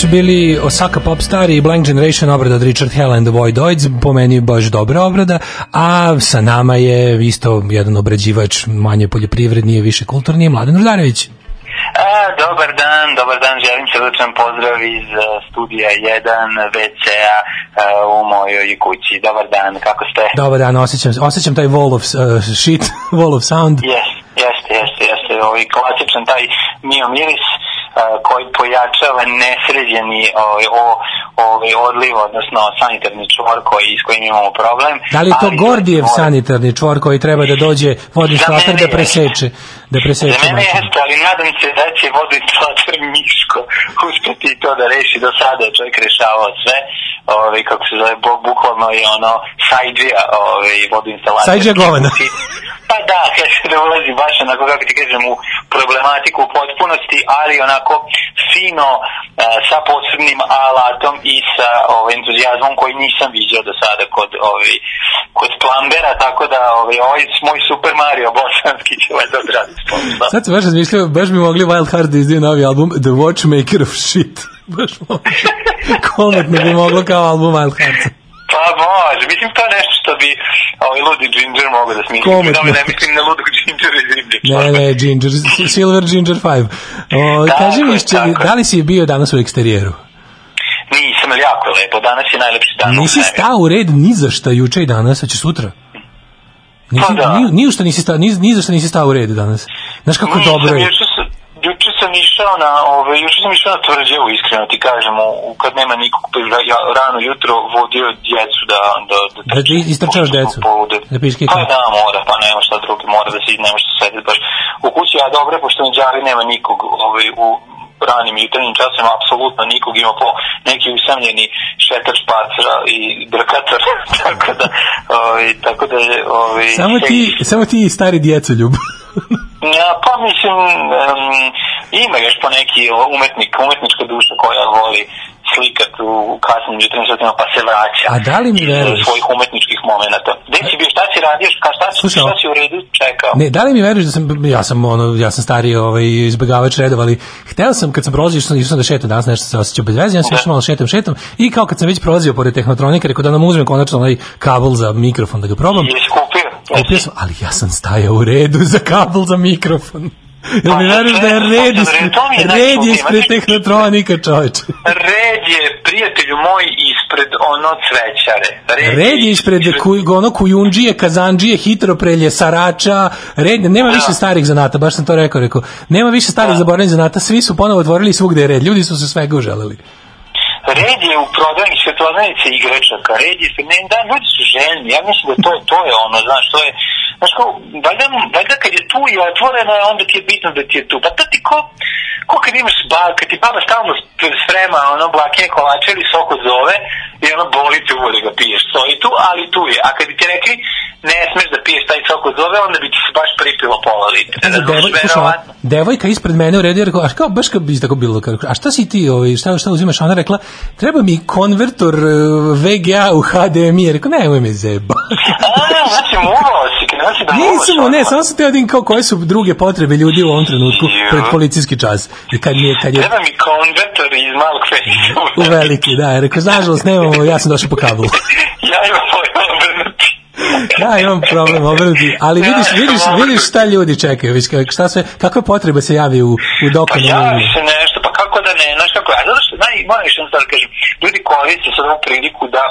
su bili Osaka Popstar i Blank Generation obrada od Richard Hell and the Voidoids, po meni baš dobra obrada, a sa nama je isto jedan obrađivač manje poljoprivrednije, više kulturnije, Mladen Rudarević. A, dobar dan, dobar dan, želim srdačan pozdrav iz uh, studija 1 WC-a uh, u mojoj kući. Dobar dan, kako ste? Dobar dan, osjećam, osjećam taj wall of uh, shit, wall of sound. Jeste, jeste, jeste, jeste. Ovaj klasičan taj mio miris koji pojačava nesređeni ovaj, o, ovaj, odliv, odnosno sanitarni čvor koji, s kojim imamo problem. Da li to Ali Gordijev mora- sanitarni čvor koji treba da dođe vodni šlater da preseče? Da preseče Za mene jeste, ali nadam se da će vodoinstalater Miško uspeti to da reši do sada. je Čovjek rešavao sve, ovaj, kako se zove, bu- bukvalno je ono sajđija ovaj, vodoinstalater. Sajđija govana. Pa da, kaže da ulazi baš onako, kako ti kažem, u problematiku u potpunosti, ali onako fino, a, sa posebnim alatom i sa ovaj, entuzijazmom koji nisam viđao do sada kod, ovaj, kod plambera, tako da ovaj, ovaj moj Super Mario bosanski će valjda odraditi. Sad sam baš razmišljao, baš bi mogli Wild Heart da novi album The Watchmaker of Shit. Baš mogli. Kometno bi moglo kao album Wild Heart. Pa može, mislim to je nešto što bi ovaj ludi Ginger mogao da smisli. Kometno. Da ne mislim na ludog Ginger iz. Ne, ne, Ginger, Silver Ginger 5. O, Tako kaži mi, je. da li si bio danas u eksterijeru? Nisam, ali jako je lepo, danas je najlepši dan. Nisi stao u red ni za šta juče i danas, a će sutra? Nisi, Pa da. ni, ni, u šta nisi stao, ni, ni za šta nisi stao u red danas. Znaš kako Nisam, dobro je. Juče sam, išao na, ove, juče sam išao na tvrđevu, iskreno ti kažem, u, kad nema nikog, pa ja rano jutro vodio djecu da... Da, da, Da ti istrčavaš decu? Polude. Da piški Pa da, mora, pa nema šta drugo, mora da se ne može se sedeti baš u kući, a dobro pošto na džari nema nikog ovaj, u ranim jutarnjim časima, apsolutno nikog, ima po neki usamljeni šetač pacra i brkatar, tako da, ovaj, tako da ovaj, Samo ti, samo ti stari djecoljub. Ja, pa mislim, um, ima još po neki umetnik, umetnička duša koja voli slikat u kasnim jutarnjim satima pa se vraća. A da li mi iz veruješ? svojih umetničkih momenta. Gde si bio, šta si radio, šta, šta, si, Slušaj, šta si u redu čekao? Ne, da li mi veruješ da sam, ja sam ono, ja sam stari ovaj, izbegavač redova, ali hteo sam kad sam prolazio, išao sam, išao da šetam, danas nešto se osjećao bez veze, ja sam Da. išao malo šetam, šetam i kao kad sam već prolazio pored tehnotronika, rekao da nam uzmem konačno onaj kabel za mikrofon da ga probam. Jesi kupio? Kupio sam, ali ja sam stajao u redu za kabel za mikrofon. Jel mi Pa, veruješ da je red ispred, red je ispred znači- tehnotronika, čoveče. Red je, prijatelju moj, ispred ono cvećare. Red je ispred kuj, ono kujundžije, kazandžije, hitroprelje, sarača, red, nema Da. više starih zanata, baš sam to rekao, rekao, nema više starih Da. zaboravljenih zanata, svi su ponovo otvorili svugde je red, ljudi su se svega uželeli. Red je u prodajnih svetlovnice igračaka, red je, ne, da, ljudi su željni, ja mislim da to to je ono, znaš, to je, znaš, kao, valjda, valjda kad je tu i otvoreno onda ti je bitno da ti je tu, pa to ti ko, ko kad imaš ba, kad ti baba stalno sprema, ono, blakine kolače ili sok od zove, i ono, boli te uvo da ga piješ, stoji tu, ali tu je, a kad bi ti rekli, ne smeš da piješ taj sok od zove, onda bi ti se baš pripilo pola litra, Kaže, razumeš, devoj, slušaj, devojka ispred mene u redu je rekao, a kao, baš kao bi tako bilo, kao, a šta si ti, ovaj, šta, šta uzimaš? Ona rekla, treba mi konvertor eh, VGA u HDMI, je rekao, nemoj me zeba. A, znači, muvao si, si da Nisam, ne, samo sam teo da vidim kao koje su druge potrebe ljudi u ovom trenutku pred policijski čas. I kad mi je, kad je Treba mi konvertor iz malog fejsa. u veliki, da, je rekao, nažalost nemamo, ja sam došao po kablu. ja imam svoj Ja imam problem obrnuti, ali vidiš, vidiš, vidiš šta ljudi čekaju, vidiš, šta sve, kakve potrebe se javi u, u Pa dokonu. javi se nešto, pa kako da ne, znaš kako, a zato što, naj, moram još jednu stvar da kažem, ljudi koriste sad ovu priliku da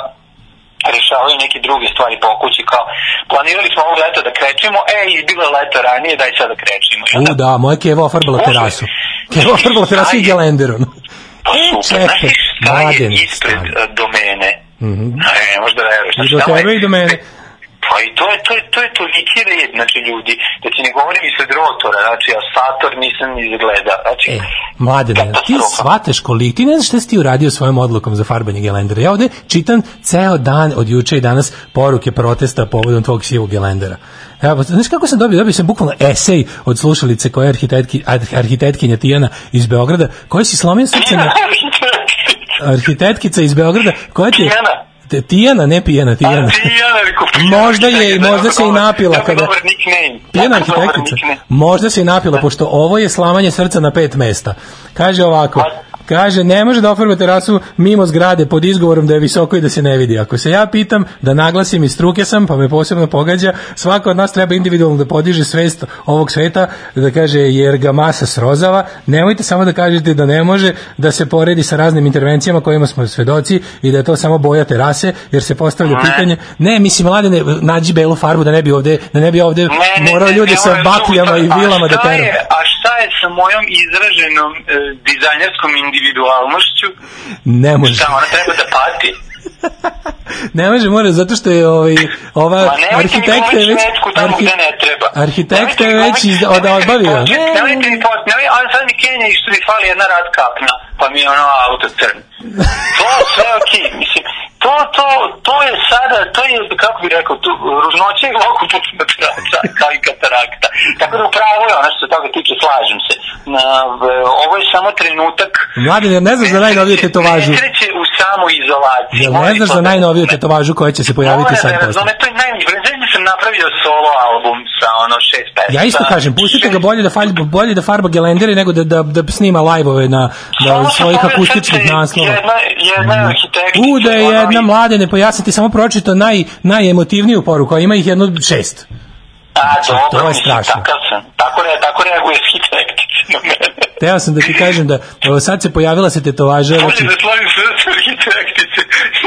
rešavaju neke druge stvari po kući, kao planirali smo ovog leta da krećemo, e, i bilo je leto ranije, daj sad da krećemo. I U, da, moja Keva ofarbala terasu. Keva ofarbala terasu i Šta je? gelender, ono. pa super, znaš šta je ispred stani. e, domene? Ne, ne možda veruješ. I Znači, do tamo je- tebe i do mene. Pa i to je, to je, to je toliki red, znači ljudi, da ti ne govorim ispred rotora, znači ja Sator nisam ni izgleda, znači... E, mladene, ti shvataš koliko, ti ne znaš šta si ti uradio svojom odlukom za farbanje gelendera. Ja ovde čitam ceo dan od juče i danas poruke protesta povodom tvog sivog gelendera. Evo, pa, znaš kako sam dobio? Dobio sam bukvalno esej od slušalice koja je arhitektki, ar- arhitektkinja Tijana iz Beograda, koja si slomio srce na arhitetkica iz Beograda, koja ti je... Tijana? Te- Tijana, ne pijana, Tijana. A Tijana, rekao, Možda je, možda se i napila jako kada... dobar nickname. Pijana arhitektica. Možda se i napila, pošto ovo je slamanje srca na pet mesta. Kaže ovako, Kaže, ne može da ofarba terasu mimo zgrade pod izgovorom da je visoko i da se ne vidi. Ako se ja pitam, da naglasim iz struke sam, pa me posebno pogađa, svako od nas treba individualno da podiže svest ovog sveta, da kaže, jer ga masa srozava. Nemojte samo da kažete da ne može da se poredi sa raznim intervencijama kojima smo svedoci i da je to samo boja terase, jer se postavlja Ne. pitanje, ne, mislim, mladine, nađi belu farbu da ne bi ovde, da ne bi ovde Ne, morao ljudi sa bakljama i vilama da je- A šta je sa mojom izraženom e, dizajnerskom individualnošću? Ne može. Šta, ona treba da pati? Ne može, mora, zato što je ovaj, ova arhitekta je već... tamo arhi- gde ne treba. Arhitekta je već iz, od, odbavio. Nemojte mi početi, Nemojte mi početi, nemoj, a sad mi Kenja i što mi fali jedna rad kapna, pa mi je ono auto crn. To je sve okej, mislim, to, to, to je sada, to je, kako bi rekao, tu, ružnoće je oko putina traca, kao i katarakta. Tako da upravo je ono što se toga tiče, slažem se. Na, ovo je samo trenutak Mladen, ne znaš za najnoviju nesreće- tetovažu. Nesreće u samoizolaciji. Jel ne znaš za da- najnoviju tetovažu koja će se pojaviti Mora sad da posle? razume, to je. Znači sam napravio solo album sa ono šest pesama. Ja isto kažem, pustite ga bolje da farba, bolje da farba gelendere nego da, da, da snima live-ove na, Samo sam svojih akustičnih naslova. Jedna, jedna arhitektica. U, da je jedna mladene, pa ja sam ti samo pročitao naj, najemotivniju poruku, a ima ih jedno šest. A, dobro, to je strašno. Takav sam. Tako, re, tako reaguje arhitektica na mene. Teo sam da ti kažem da evo, sad se pojavila se tetovaža, Bolje znači, da slavim srce arhitektice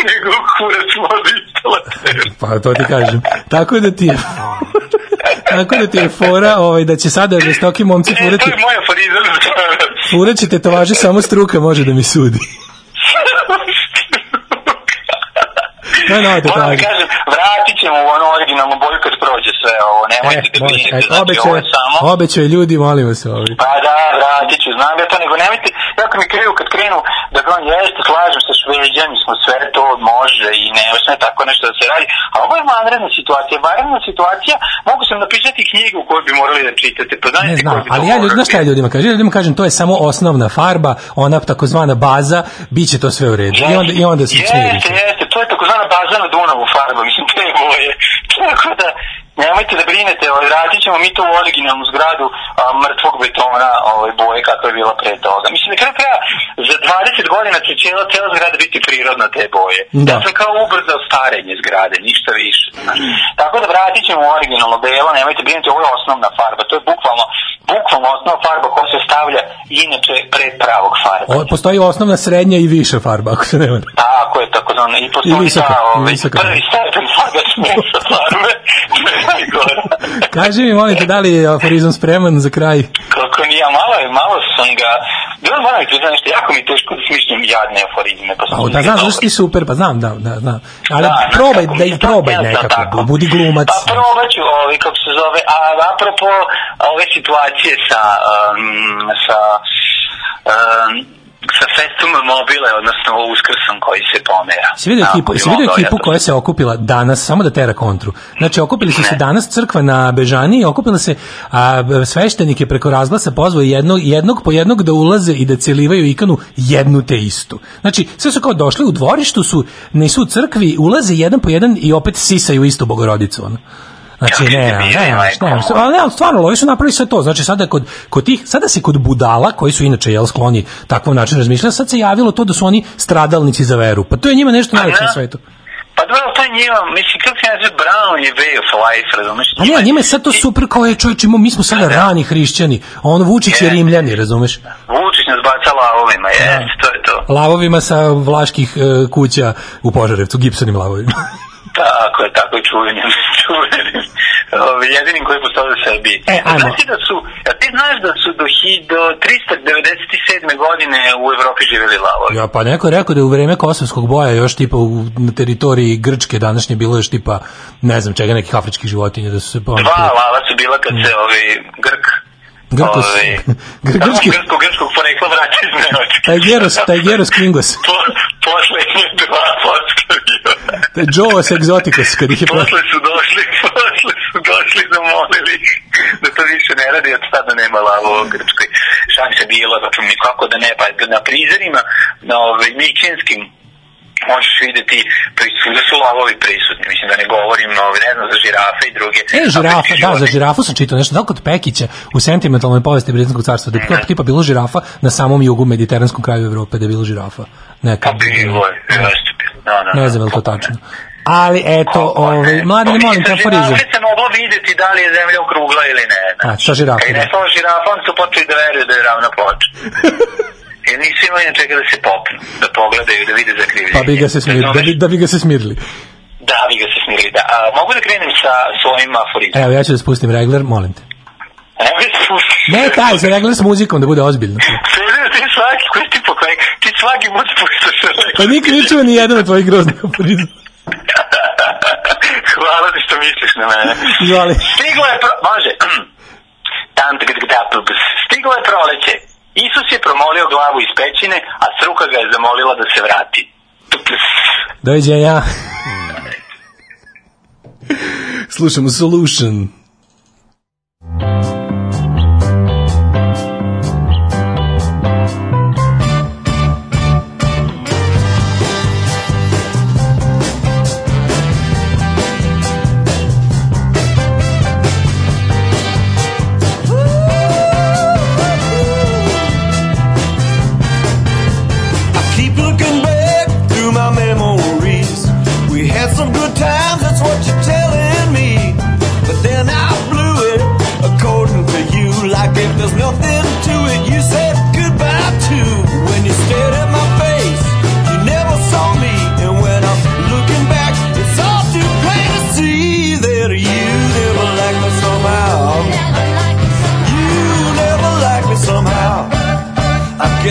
nego kurac instalater. pa to ti kažem. Tako da ti je, tako da ti je fora ovaj, da će sada žestoki momci to furati, je moj aforizam za danas. furat će tetovaže, samo struka može da mi sudi. To je nova Moram da tetovaža. kažem, vratit ćemo u onu originalnu boju kad prođe sve ovo. Nemojte da E, brinete. aj, Znači, ovo je samo... obećaj ljudi, molim vas ovaj. Pa da, vratit ću, znam ja to, nego nemojte, jako mi kriju kad krenu da kao jeste, slažem se, šveđani smo, sve to može i ne sme tako nešto da se radi, a ovo je vanredna situacija, vanredna situacija, mogu sam napisati knjigu koju bi morali da čitate, pa znate Ne znam, bi ali ja ljudi, znaš šta ja ljudima kažem? Ljudima kažem, to je samo osnovna farba, ona takozvana baza, bit će to sve u redu. I onda, i onda se smirite. Jeste, jeste, to je takozvana baza na Dunavu farba, mislim, te boje. Tako da, nemojte da brinete, ovaj, vratit ćemo mi to u originalnu zgradu a, mrtvog betona ovaj, boje kakva je bila pre toga. Mislim, na kraju kraja, za 20 godina će cijela, cijela zgrada biti prirodna te boje. Da. Sam kao ubrzao starenje zgrade, ništa više. znaš. Tako da vratit ćemo u originalno belo, nemojte brinuti, ovo je osnovna farba, to je bukvalno, bukvalno osnovna farba koja se stavlja inače pred pravog farba. O, postoji osnovna, srednja i viša farba, ako se ne varam. Tako je, tako zvano. I postoji I visoka, ta, ovaj, prvi stepen farbe smeša farbe. Kaži mi, molim te, da li je aforizam spreman za kraj? Kako nije, malo je, malo sam ga... Bilo moram ti priznati nešto, jako mi je teško da smišljam jadne aforizme. Pa, sam da znam, dobar. zašto ti super, pa znam, da, da, znam. Ali Da, probaj, da mi ih probaj nekako, tako. budi glumac. Pa probat ću, ovaj, kako se zove, a apropo ove situacije sa, um, sa, um, sa festom mobile, odnosno uskrsom koji se pomera. Si vidio ekipu, si vidio ekipu koja se okupila danas, samo da tera kontru. Znači, okupili su se danas crkva na Bežani, okupila se a, sveštenike preko razglasa, pozvao jednog, jednog po jednog da ulaze i da celivaju ikanu jednu te istu. Znači, sve su kao došli u dvorištu, su, nisu u crkvi, ulaze jedan po jedan i opet sisaju istu bogorodicu. Ono. Znači, ne, ne, ne, ne, ali stvarno, ovi su napravili sve to. Znači, sada kod, kod tih, sada se kod budala, koji su inače, jel, skloni takvom načinu razmišljanja, sad se javilo to da su oni stradalnici za veru. Pa to je njima nešto najveće na ne. svetu. Pa dobro, to je njima, mislim, kako se naziva, Brown je way of life, razumeš? Pa ne, njima je sad to super kao je čovječ, mi smo sada rani hrišćani, a on Vučić je Je. rimljani, razumeš? Vučić nas baca lavovima, jes, to je to. Lavovima sa vlaških e, kuća u Požarevcu, gipsanim lavovima. Tako je, tako je čuvenim, čuvenim. Ove, jedinim koji postoje u Srbiji. E, ti da su, ja ti znaš da su do, hi, do 397. godine u Evropi živjeli lavovi? Ja, pa neko je rekao da je u vreme kosovskog boja još tipa u, na teritoriji Grčke današnje bilo još tipa, ne znam čega, nekih afričkih životinja da su se pa... Dva lava su bila kad se ovi Grk Grkos, Ovi, Gr- grčki, grčkog, grčkog porekla vraća iz Nemačke. taj Geros, taj Geros Kingos, Po, poslednje dva postavljena. taj Joos Exoticus, kad ih je. Posle su došli, posle su došli zamolili ih da to više ne radi, od sada nema lavo u Grčkoj. Šanse bilo, da mi kako da ne, pa na prizorima, na ove, mićenskim možeš videti, pri- da su lavovi prisutni, mislim da ne govorim, no, ne znam, za žirafe i druge. E, žirafa, afričke da, za žirafu sam čitao nešto, da kod Pekića u sentimentalnoj povesti Britanskog carstva, da je to tipa bilo žirafa na samom jugu mediteranskom kraju Evrope, da je bilo žirafa. Neka. Pa bilo je, jeste bilo. Da, da, Ne da. znam je li to tačno. Ali eto, ovaj, mladine, Pa, molim te sa aforizam. žirafe se moglo videti da li je zemlja okrugla ili ne. A, sa žirafom, Kad je da. žirafa, oni su počeli da veruju da je ravna ploča. Jer nisu imali na čega da se popnu, da pogledaju, da vide zakrivljenje. Pa bi ga se smirili, da bi, da bi ga se smirili. Da, bi ga se smirili, da. A, mogu da krenem sa svojim aforizmom? Evo, ja ću da spustim regler, molim te. Da spustiš. Ne, taj, sa regler s muzikom, da bude ozbiljno. Sredio, ti svaki, koji ti pokoj, ti svaki put spuštaš Pa nikad ne ni jedan od tvojih groznih aforizma. Hvala ti što misliš na mene. Izvoli. Stiglo je pro... Tap, ps. Stiglo je proleće. Isus je promolio glavu iz pećine, a struka ga je zamolila da se vrati. Doviđenja. Slušamo Solution.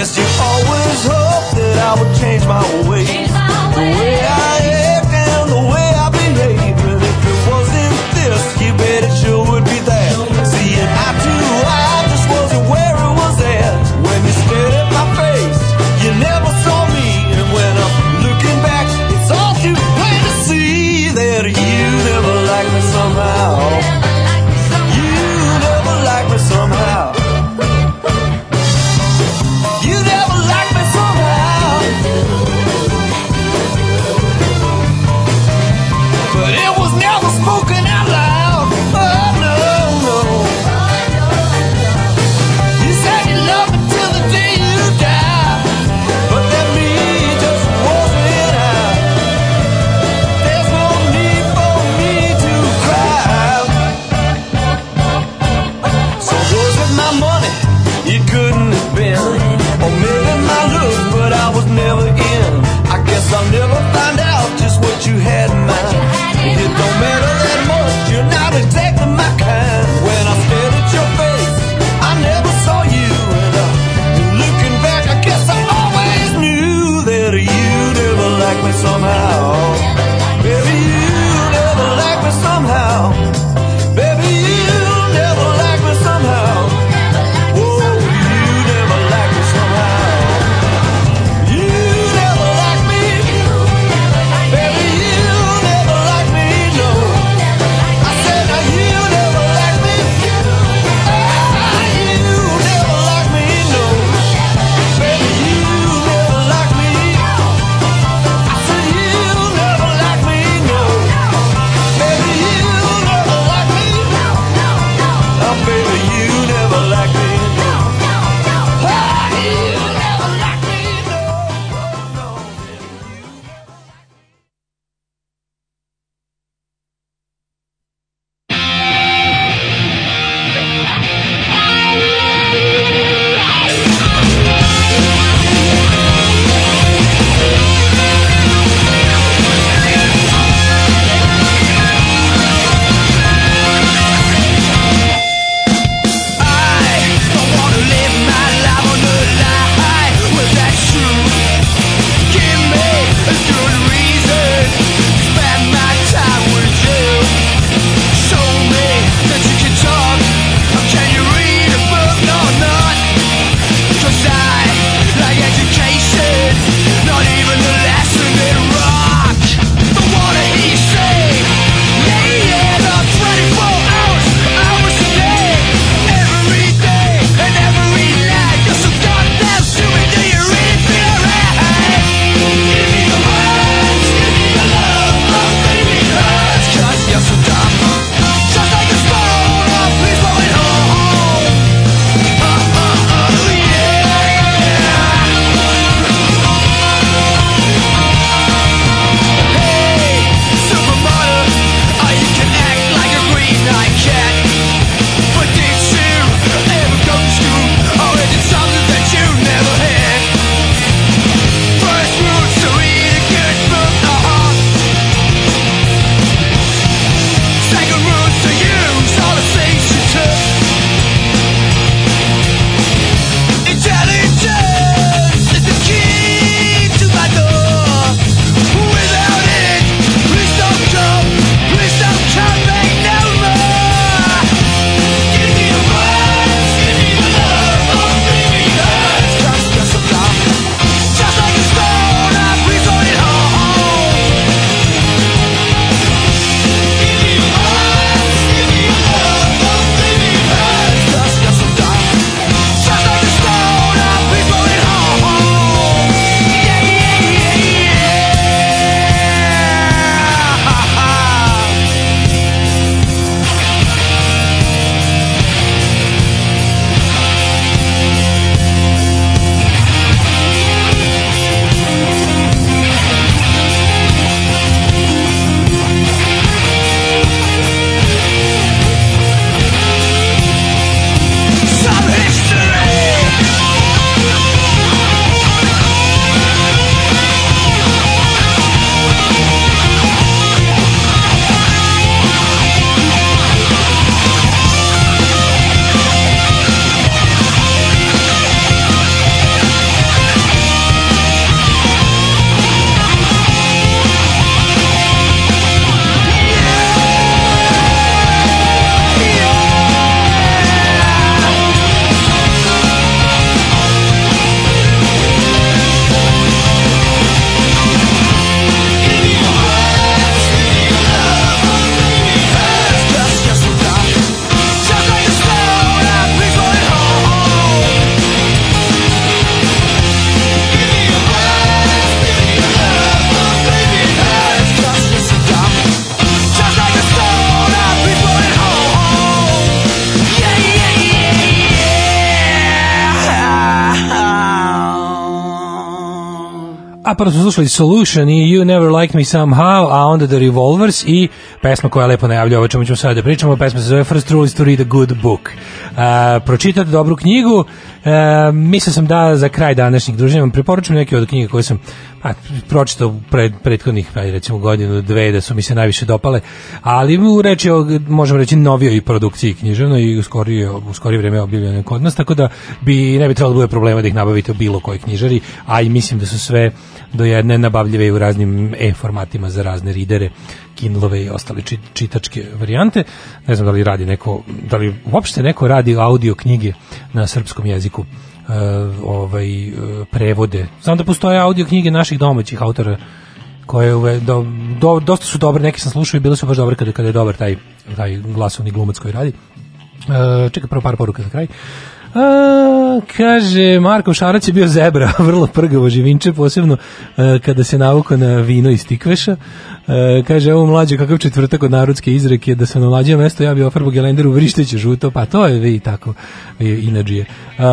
Guess you always hoped that I would change my ways. A prvo smo slušali Solution i You Never Liked Me Somehow, a onda The Revolvers i pesma koja lepo najavlja o čemu ćemo sada da pričamo, pesma se zove First Rule is to read a good book. A, pročitati dobru knjigu, e, mislio sam da za kraj današnjih druženja vam preporučujem neke od knjiga koje sam pa, pročitao pred prethodnih ajde recimo godinu dve da su mi se najviše dopale ali u reči o možemo reći novijoj produkciji književnoj i u skorije u skorije vreme objavljene kod nas tako da bi ne bi trebalo da bude problema da ih nabavite u bilo kojoj knjižari a i mislim da su sve do jedne nabavljive i u raznim e-formatima za razne ridere Kindlove i ostale či- čitačke varijante. Ne znam da li radi neko, da li uopšte neko radi audio knjige na srpskom jeziku e, ovaj, e, prevode. Znam da postoje audio knjige naših domaćih autora koje do, do, dosta su dobre, neke sam slušao i bile su baš dobre kada, kada je dobar taj, taj glasovni glumac koji radi. E, čekaj, prvo par poruka za kraj. A, kaže, Marko Šarac je bio zebra, vrlo prgavo živinče, posebno e, kada se navukao na vino iz tikveša. E, kaže, ovo mlađe, kakav četvrtak od narodske izreke, da se na mlađe mesto ja bi ofarbo gelenderu vrišteće žuto, pa to je vi tako, inađije.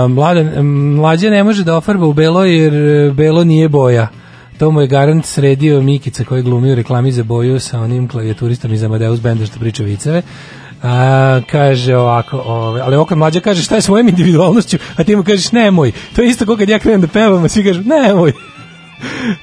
Mladen, mlađe ne može da ofarba u belo, jer e, belo nije boja. To mu je garant sredio Mikica koji glumio reklami za boju sa onim klavijaturistom iz Amadeus Benda što priča viceve. A, kaže ovako, ove, ali kad mlađa kaže šta je s individualnošću, a ti mu kažeš nemoj. To je isto kao kad ja krenem da pevam, a svi kažu nemoj.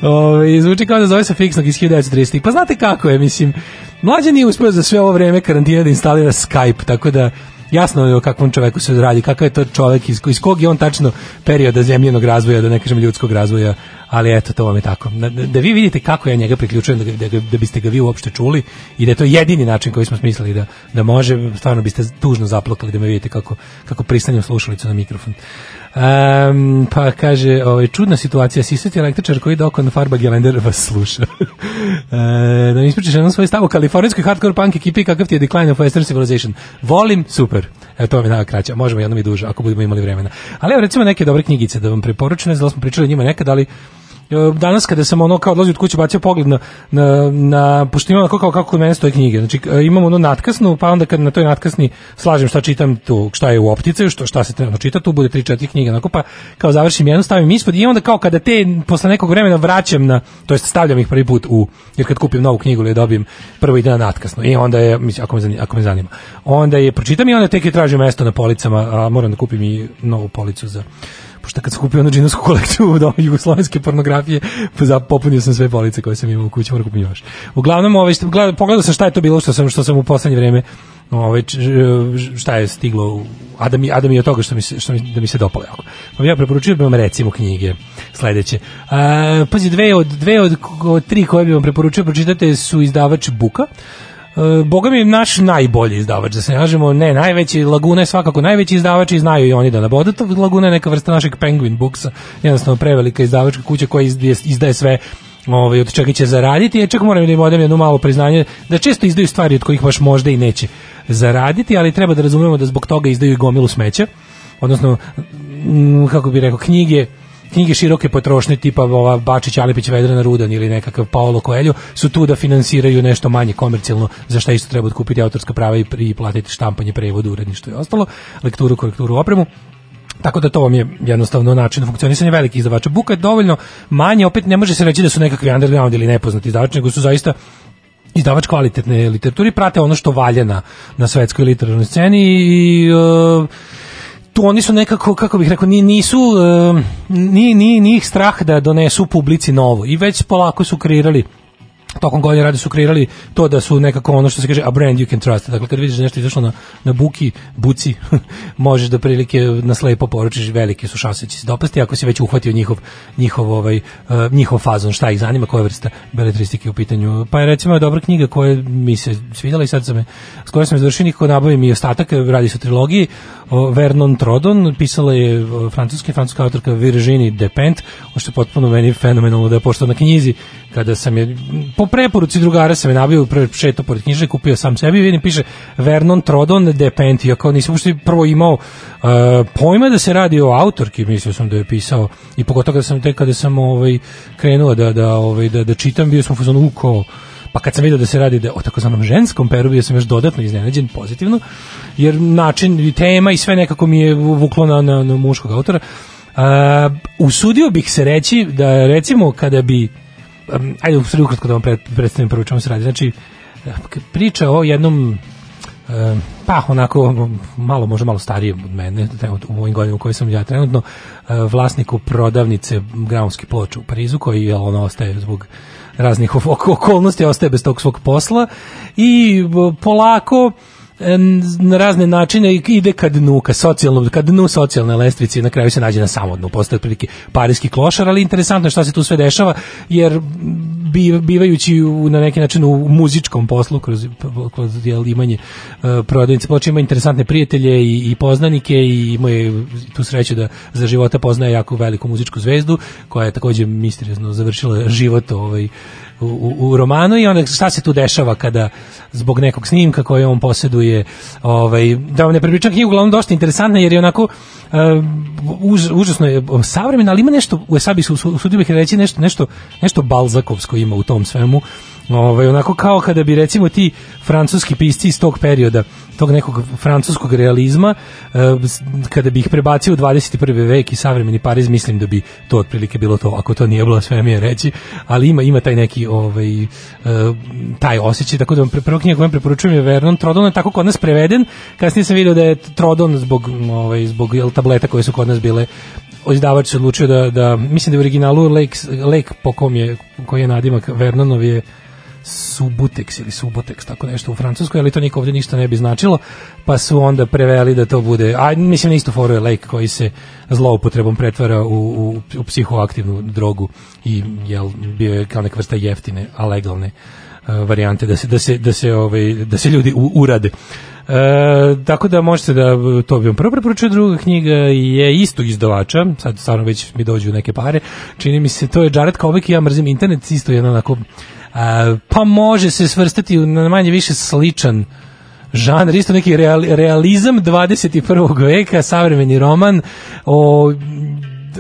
Ove, zvuči kao da zove sa fiksnog iz 1930. Pa znate kako je, mislim, mlađa nije uspio za sve ovo vreme karantina da instalira Skype, tako da jasno je o kakvom čoveku se radi, kakav je to čovek, iz, iz kog je on tačno perioda zemljenog razvoja, da ne kažem ljudskog razvoja, ali eto, to vam je tako. Da, da vi vidite kako ja njega priključujem, da, da, da biste ga vi uopšte čuli i da je to jedini način koji smo smislili da, da može, stvarno biste tužno zaplakali da me vidite kako, kako pristanjem slušalicu na mikrofon. Um, pa kaže, ovaj, čudna situacija, sisati električar koji ide oko farba Gelender vas sluša. e, da mi ispričaš jednom svoj stav o kalifornijskoj hardcore punk ekipi kakav ti je Decline of Western Civilization. Volim, super. Evo to mi je najkraća, možemo jednom i duže ako budemo imali vremena. Ali evo recimo neke dobre knjigice da vam preporučujem, znam da smo pričali o njima nekad, ali danas kada sam ono kao odlazio od kuće bacio pogled na, na, na pošto imam kako, kako kod mene stoje knjige. Znači imam ono natkasnu pa onda kad na toj natkasni slažem šta čitam tu šta je u optice što šta se trenutno čita tu bude 3 4 knjige onako pa kao završim jednu stavim ispod i onda kao kada te posle nekog vremena vraćam na to jest stavljam ih prvi put u jer kad kupim novu knjigu ili dobijem prvo ide na natkasnu i onda je mislim ako me zanima, ako me zanima. Onda je pročitam i onda tek je tražim mesto na policama a moram da kupim i novu policu za pošto kad sam kupio onu džinovsku kolekciju do jugoslovenske pornografije, popunio sam sve police koje sam imao u kući, moram kupiti još. Uglavnom, ovaj, gleda, pogledao sam šta je to bilo što sam, što sam u poslednje vreme ovaj, šta je stiglo, a da mi, a da mi je od toga što mi što mi, da mi se dopalo jako. Pa ja preporučio da vam recimo knjige sledeće. A, pazi, dve od, dve od, od tri koje bi vam preporučio pročitate su izdavač Buka, Boga mi naš najbolji izdavač, da se ne kažemo, ne, najveći, Laguna je svakako najveći izdavač i znaju i oni da nabodu. Laguna je neka vrsta našeg Penguin Booksa, jednostavno prevelika izdavačka kuća koja izdaje sve ovaj, od čega će zaraditi, ja čak moram da im odem jedno malo priznanje, da često izdaju stvari od kojih baš možda i neće zaraditi, ali treba da razumemo da zbog toga izdaju i gomilu smeća, odnosno, kako bi rekao, knjige, knjige široke potrošnje tipa ova Bačić, Alepić, Vedrana Rudan ili nekakav Paolo Coelho su tu da finansiraju nešto manje komercijalno za šta isto treba kupiti autorska prava i, i platiti štampanje, prevod, uredništvo i ostalo, lekturu, korekturu, opremu. Tako da to vam je jednostavno način funkcionisanja velikih izdavača. Buka je dovoljno manje, opet ne može se reći da su nekakvi underground ili nepoznati izdavači, nego su zaista izdavač kvalitetne literature prate ono što valja na, na svetskoj literarnoj sceni i uh, tu oni su nekako, kako bih rekao, nisu, nije, nije, nije ih strah da donesu publici novo i već polako su kreirali tokom godine rada su kreirali to da su nekako ono što se kaže a brand you can trust. Dakle, kad vidiš da nešto izašlo na, na buki, buci, možeš da prilike na slepo poručiš velike su šanse da će se dopasti ako si već uhvatio njihov, njihov, ovaj, uh, njihov fazon, šta ih zanima, koja vrsta beletristike u pitanju. Pa je recimo dobra knjiga koja mi se svidjela i sad sam je, skoro sam je završio nikako nabavim i ostatak, radi se o trilogiji, o Vernon Trodon, pisala je francuska francuska autorka Virginie Despentes, što je potpuno meni fenomenalno da je pošto na knjizi kada sam je po preporuci drugara sam je nabio prvo šeto pored knjižnice kupio sam sebi vidim piše Vernon Trodon de Penti ja kao nisam uopšte prvo imao uh, pojma da se radi o autorki mislio sam da je pisao i pogotovo kada sam tek kada sam ovaj krenuo da da ovaj da, da čitam bio sam u fazonu uko pa kad sam vidio da se radi da o takozvanom ženskom peru bio sam još dodatno iznenađen pozitivno jer način i tema i sve nekako mi je vuklo na, na, na muškog autora. A, usudio bih se reći da recimo kada bi um, ajde u ukratko da vam pred, predstavim prvo čemu se radi. Znači, priča o jednom e, pa onako malo možda malo starije od mene trenutno, u ovim godinama u kojoj sam ja trenutno e, vlasniku prodavnice gramofskih ploča u Parizu koji je ono ostaje zbog raznih ok- okolnosti ostaje bez tog svog posla i polako na razne načine ide ka dnu, ka socijalnom, ka dnu socijalne lestvice i na kraju se nađe na samodnu, postaje otprilike parijski klošar, ali interesantno je šta se tu sve dešava, jer bi- bivajući u, na neki način u muzičkom poslu kroz, kroz jel, imanje uh, prodavnice ploča ima interesantne prijatelje i, i poznanike i ima je tu sreću da za života poznaje jako veliku muzičku zvezdu koja je takođe misteriozno završila život ovaj, u, u, romanu i onda šta se tu dešava kada zbog nekog snimka koje on posjeduje ovaj, da vam ne prepričam knjigu uglavnom dosta interesantna jer je onako uh, už, užasno je savremena ali ima nešto u Esabi su usudio bih reći nešto, nešto, nešto balzakovsko ima u tom svemu Ovaj onako kao kada bi recimo ti francuski pisci iz tog perioda, tog nekog francuskog realizma, eh, s- kada bi ih prebacio u 21. vek i savremeni Pariz, mislim da bi to otprilike bilo to, ako to nije bilo sve mi je reći, ali ima ima taj neki ovaj eh, taj osjećaj, tako da vam pre- prva knjiga koju vam preporučujem je Vernon Trodon, je tako kod nas preveden, kasnije sam video da je Trodon zbog ovaj zbog jel, tableta koje su kod nas bile izdavač se odlučio da, da mislim da je u originalu lek, lek po kom je, koji je nadimak Vernonov je Subutex ili Subotex, tako nešto u Francuskoj, ali to niko ovdje ništa ne bi značilo, pa su onda preveli da to bude, a mislim na isto foru je lek koji se zloupotrebom pretvara u, u, u psihoaktivnu drogu i jel, bio je kao neka vrsta jeftine, a legalne uh, varijante da se, da se, da se, ovaj, da se ljudi u, urade. E, tako da možete da to bi vam prvo preporučio, druga knjiga je isto izdavača, sad stvarno već mi dođu neke pare, čini mi se, to je Jared Kovac i ja mrzim internet, isto jedno onako, pa može se svrstati na manje više sličan žanr, isto neki real, realizam 21. veka, savremeni roman, o,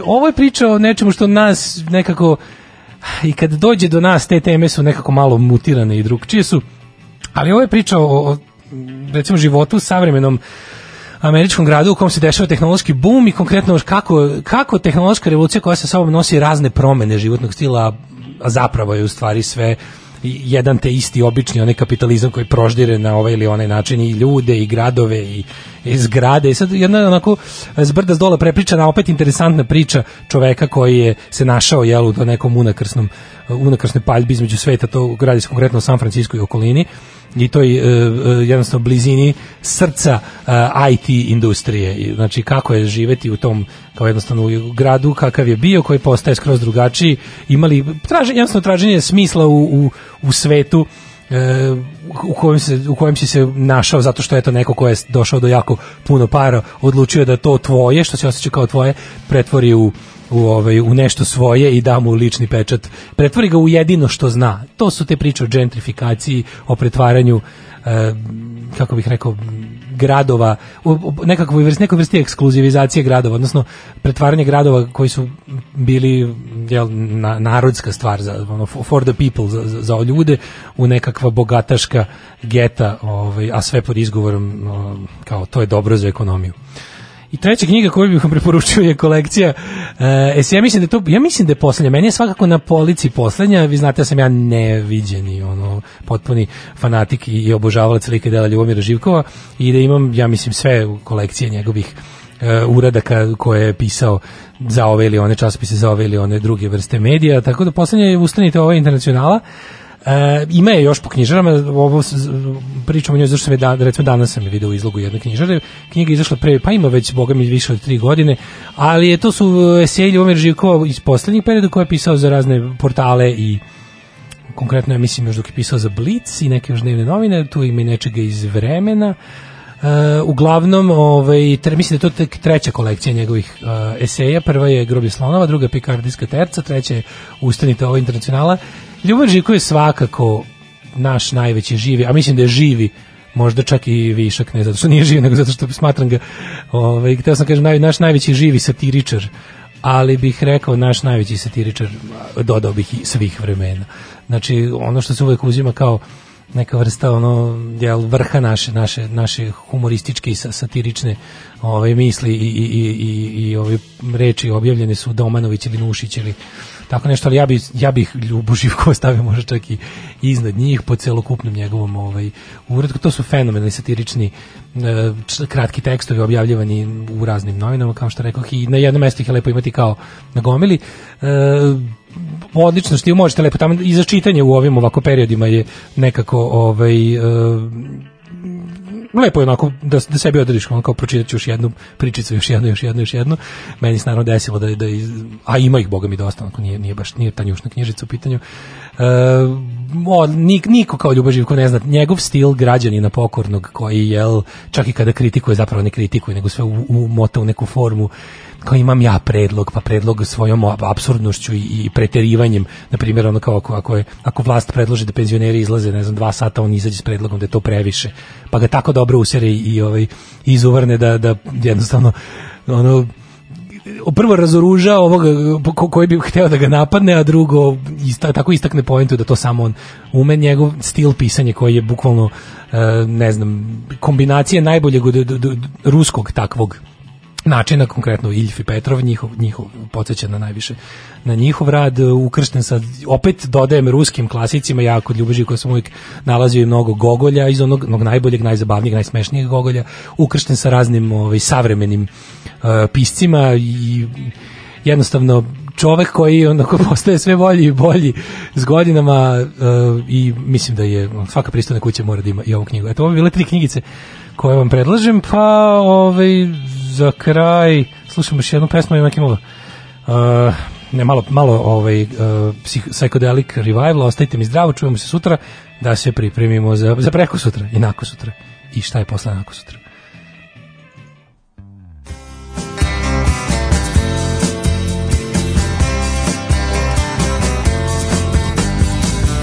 ovo je priča o nečemu što nas nekako i kad dođe do nas te teme su nekako malo mutirane i drugčije su ali ovo je priča o, o recimo životu u savremenom američkom gradu u kom se dešava tehnološki bum i konkretno kako, kako tehnološka revolucija koja sa sobom nosi razne promene životnog stila, a zapravo je u stvari sve jedan te isti obični onaj kapitalizam koji proždire na ovaj ili onaj način i ljude i gradove i, i zgrade. I sad jedna onako zbrda s dola prepričana opet interesantna priča čoveka koji je se našao jel, u nekom unakrsnom unakrsnoj paljbi između sveta to radi se konkretno o San Francisco i okolini i toj e, e, jednostavno blizini srca e, IT industrije. Znači kako je živeti u tom kao jednostavno u gradu kakav je bio koji postaje skroz drugačiji. Imali traže, jednostavno traženje smisla u, u, u svetu u kojem se u kojem si se našao zato što je to neko ko je došao do jako puno para odlučio da to tvoje što se osjeća kao tvoje pretvori u u ovaj u nešto svoje i da mu lični pečat pretvori ga u jedino što zna. To su te priče o gentrifikaciji o pretvaranju e, kako bih rekao gradova u, u nekakvoj vrsti nekoj vrsti ekskluzivizacije gradova odnosno pretvaranje gradova koji su bili jel, na, narodska stvar za ono, for the people za, za, za ljude u nekakva bogataška geta ovaj, a sve pod izgovorom o, kao to je dobro za ekonomiju i treća knjiga koju bih vam preporučio je kolekcija e, ja mislim da to ja mislim da je poslednja. Meni je svakako na polici poslednja. Vi znate da sam ja neviđeni ono potpuni fanatik i, obožavalac lika dela Ljubomira Živkova i da imam ja mislim sve kolekcije njegovih e, uradaka koje je pisao za ove ili one časopise za ove ili one druge vrste medija. Tako da poslednje je ustanite ova internacionala E, ima je još po knjižarama, ovo s- z- pričam o njoj zašto sam je da, recimo danas sam je video u izlogu jedne knjižare, knjiga je izašla pre, pa ima već, boga mi, više od tri godine, ali je, to su eseji Ljubomir Živkova iz poslednjih perioda koje je pisao za razne portale i konkretno ja mislim još dok je pisao za Blitz i neke još dnevne novine, tu ima i nečega iz vremena, E, uglavnom, ovaj, tre, mislim da je to tek treća kolekcija njegovih e, eseja. Prva je Groblje slonova, druga Pikardijska terca, treća je Ustanite ovo internacionala. Ljubav Žiko je svakako naš najveći živi, a mislim da je živi možda čak i višak, ne zato što nije živ, nego zato što smatram ga, ovaj, htio sam kažem, naj, naš najveći živi satiričar, ali bih rekao naš najveći satiričar, dodao bih i svih vremena. Znači, ono što se uvek uzima kao neka vrsta ono jel vrha naše naše naše humorističke i sa- satirične ove misli i i i i, i ove reči objavljene su Domanović ili Nušić ili tako nešto, ali ja bi ja bih Ljubu Živkova stavio možda čak i iznad njih po celokupnom njegovom ovaj uratku. To su fenomenalni satirični e, kratki tekstovi objavljivani u raznim novinama, kao što rekoh, i na jednom mestu ih je lepo imati kao na gomili. E, odlično što možete lepo tamo i za čitanje u ovim ovako periodima je nekako ovaj e, lepo je onako da, da sebi odrediš ono kao pročitat još jednu pričicu, još jednu, još jednu, još jednu. Meni se naravno desilo da, da iz- a ima ih, boga mi dosta, onako nije, nije baš, nije tanjušna knjižica u pitanju. E, o, nik, niko kao Ljuba Živko ne zna, njegov stil građanina pokornog koji, jel, čak i kada kritikuje, zapravo ne kritikuje, nego sve u, u u neku formu kao imam ja predlog, pa predlog svojom apsurdnošću i, i preterivanjem, na primjer, ono kao ako, ako, je, ako vlast predloži da penzioneri izlaze, ne znam, dva sata, on izađe s predlogom da je to previše, pa ga tako dobro usere i, i ovaj, izuvrne da, da jednostavno ono, prvo razoruža ovoga ko- koji bi hteo da ga napadne, a drugo ista, tako istakne poentu da to samo on ume. Njegov stil pisanja koji je bukvalno e, ne znam, kombinacija najboljeg ruskog takvog načina, konkretno Iljf i Petrov, njihov, njihov podsjeća na najviše na njihov rad, e, ukršten sa, opet dodajem ruskim klasicima, ja kod Ljubeži koja sam uvijek nalazio i mnogo Gogolja, iz onog, onog najboljeg, najzabavnijeg, najsmešnijeg Gogolja, ukršten sa raznim ovaj, savremenim e, piscima i jednostavno čovek koji onako postaje sve bolji i bolji s godinama e, i mislim da je svaka pristojna kuća mora da ima i ovu knjigu. Eto, ovo bi bile tri knjigice koje vam predlažem, pa ovaj, za kraj slušamo još jednu pesmu, ima neki malo uh, ne, malo, malo ovaj, uh, psih- psychedelic revival, ostajte mi zdravo, čujemo se sutra, da se pripremimo za, za preko sutra i nako sutra. I šta je posle nako sutra?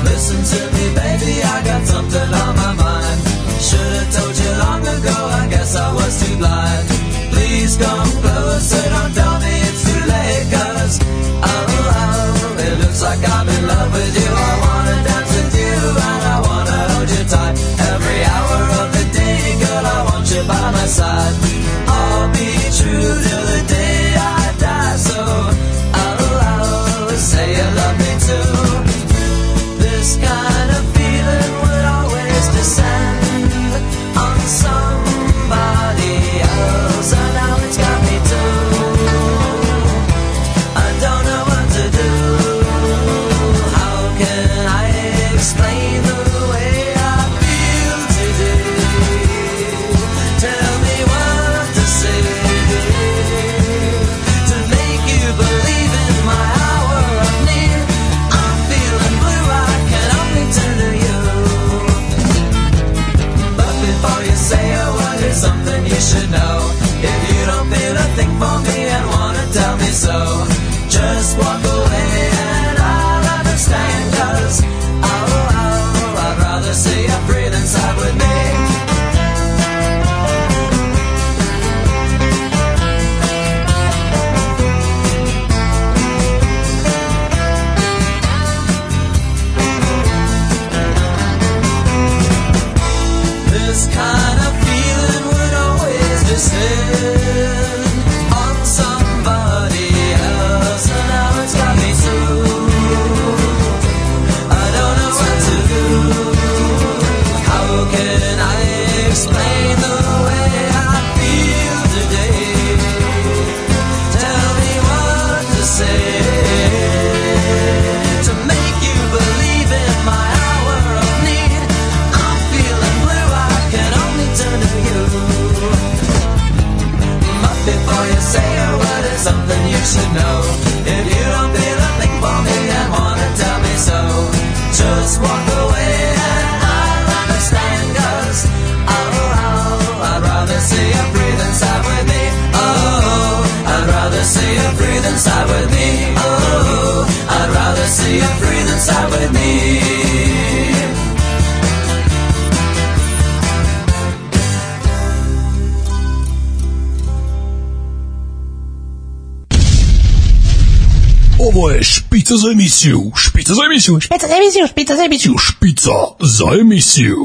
Listen to Ovo je špica za emisiju, špica za emisiju, špica za emisiju, špica za emisiju, špica za emisiju.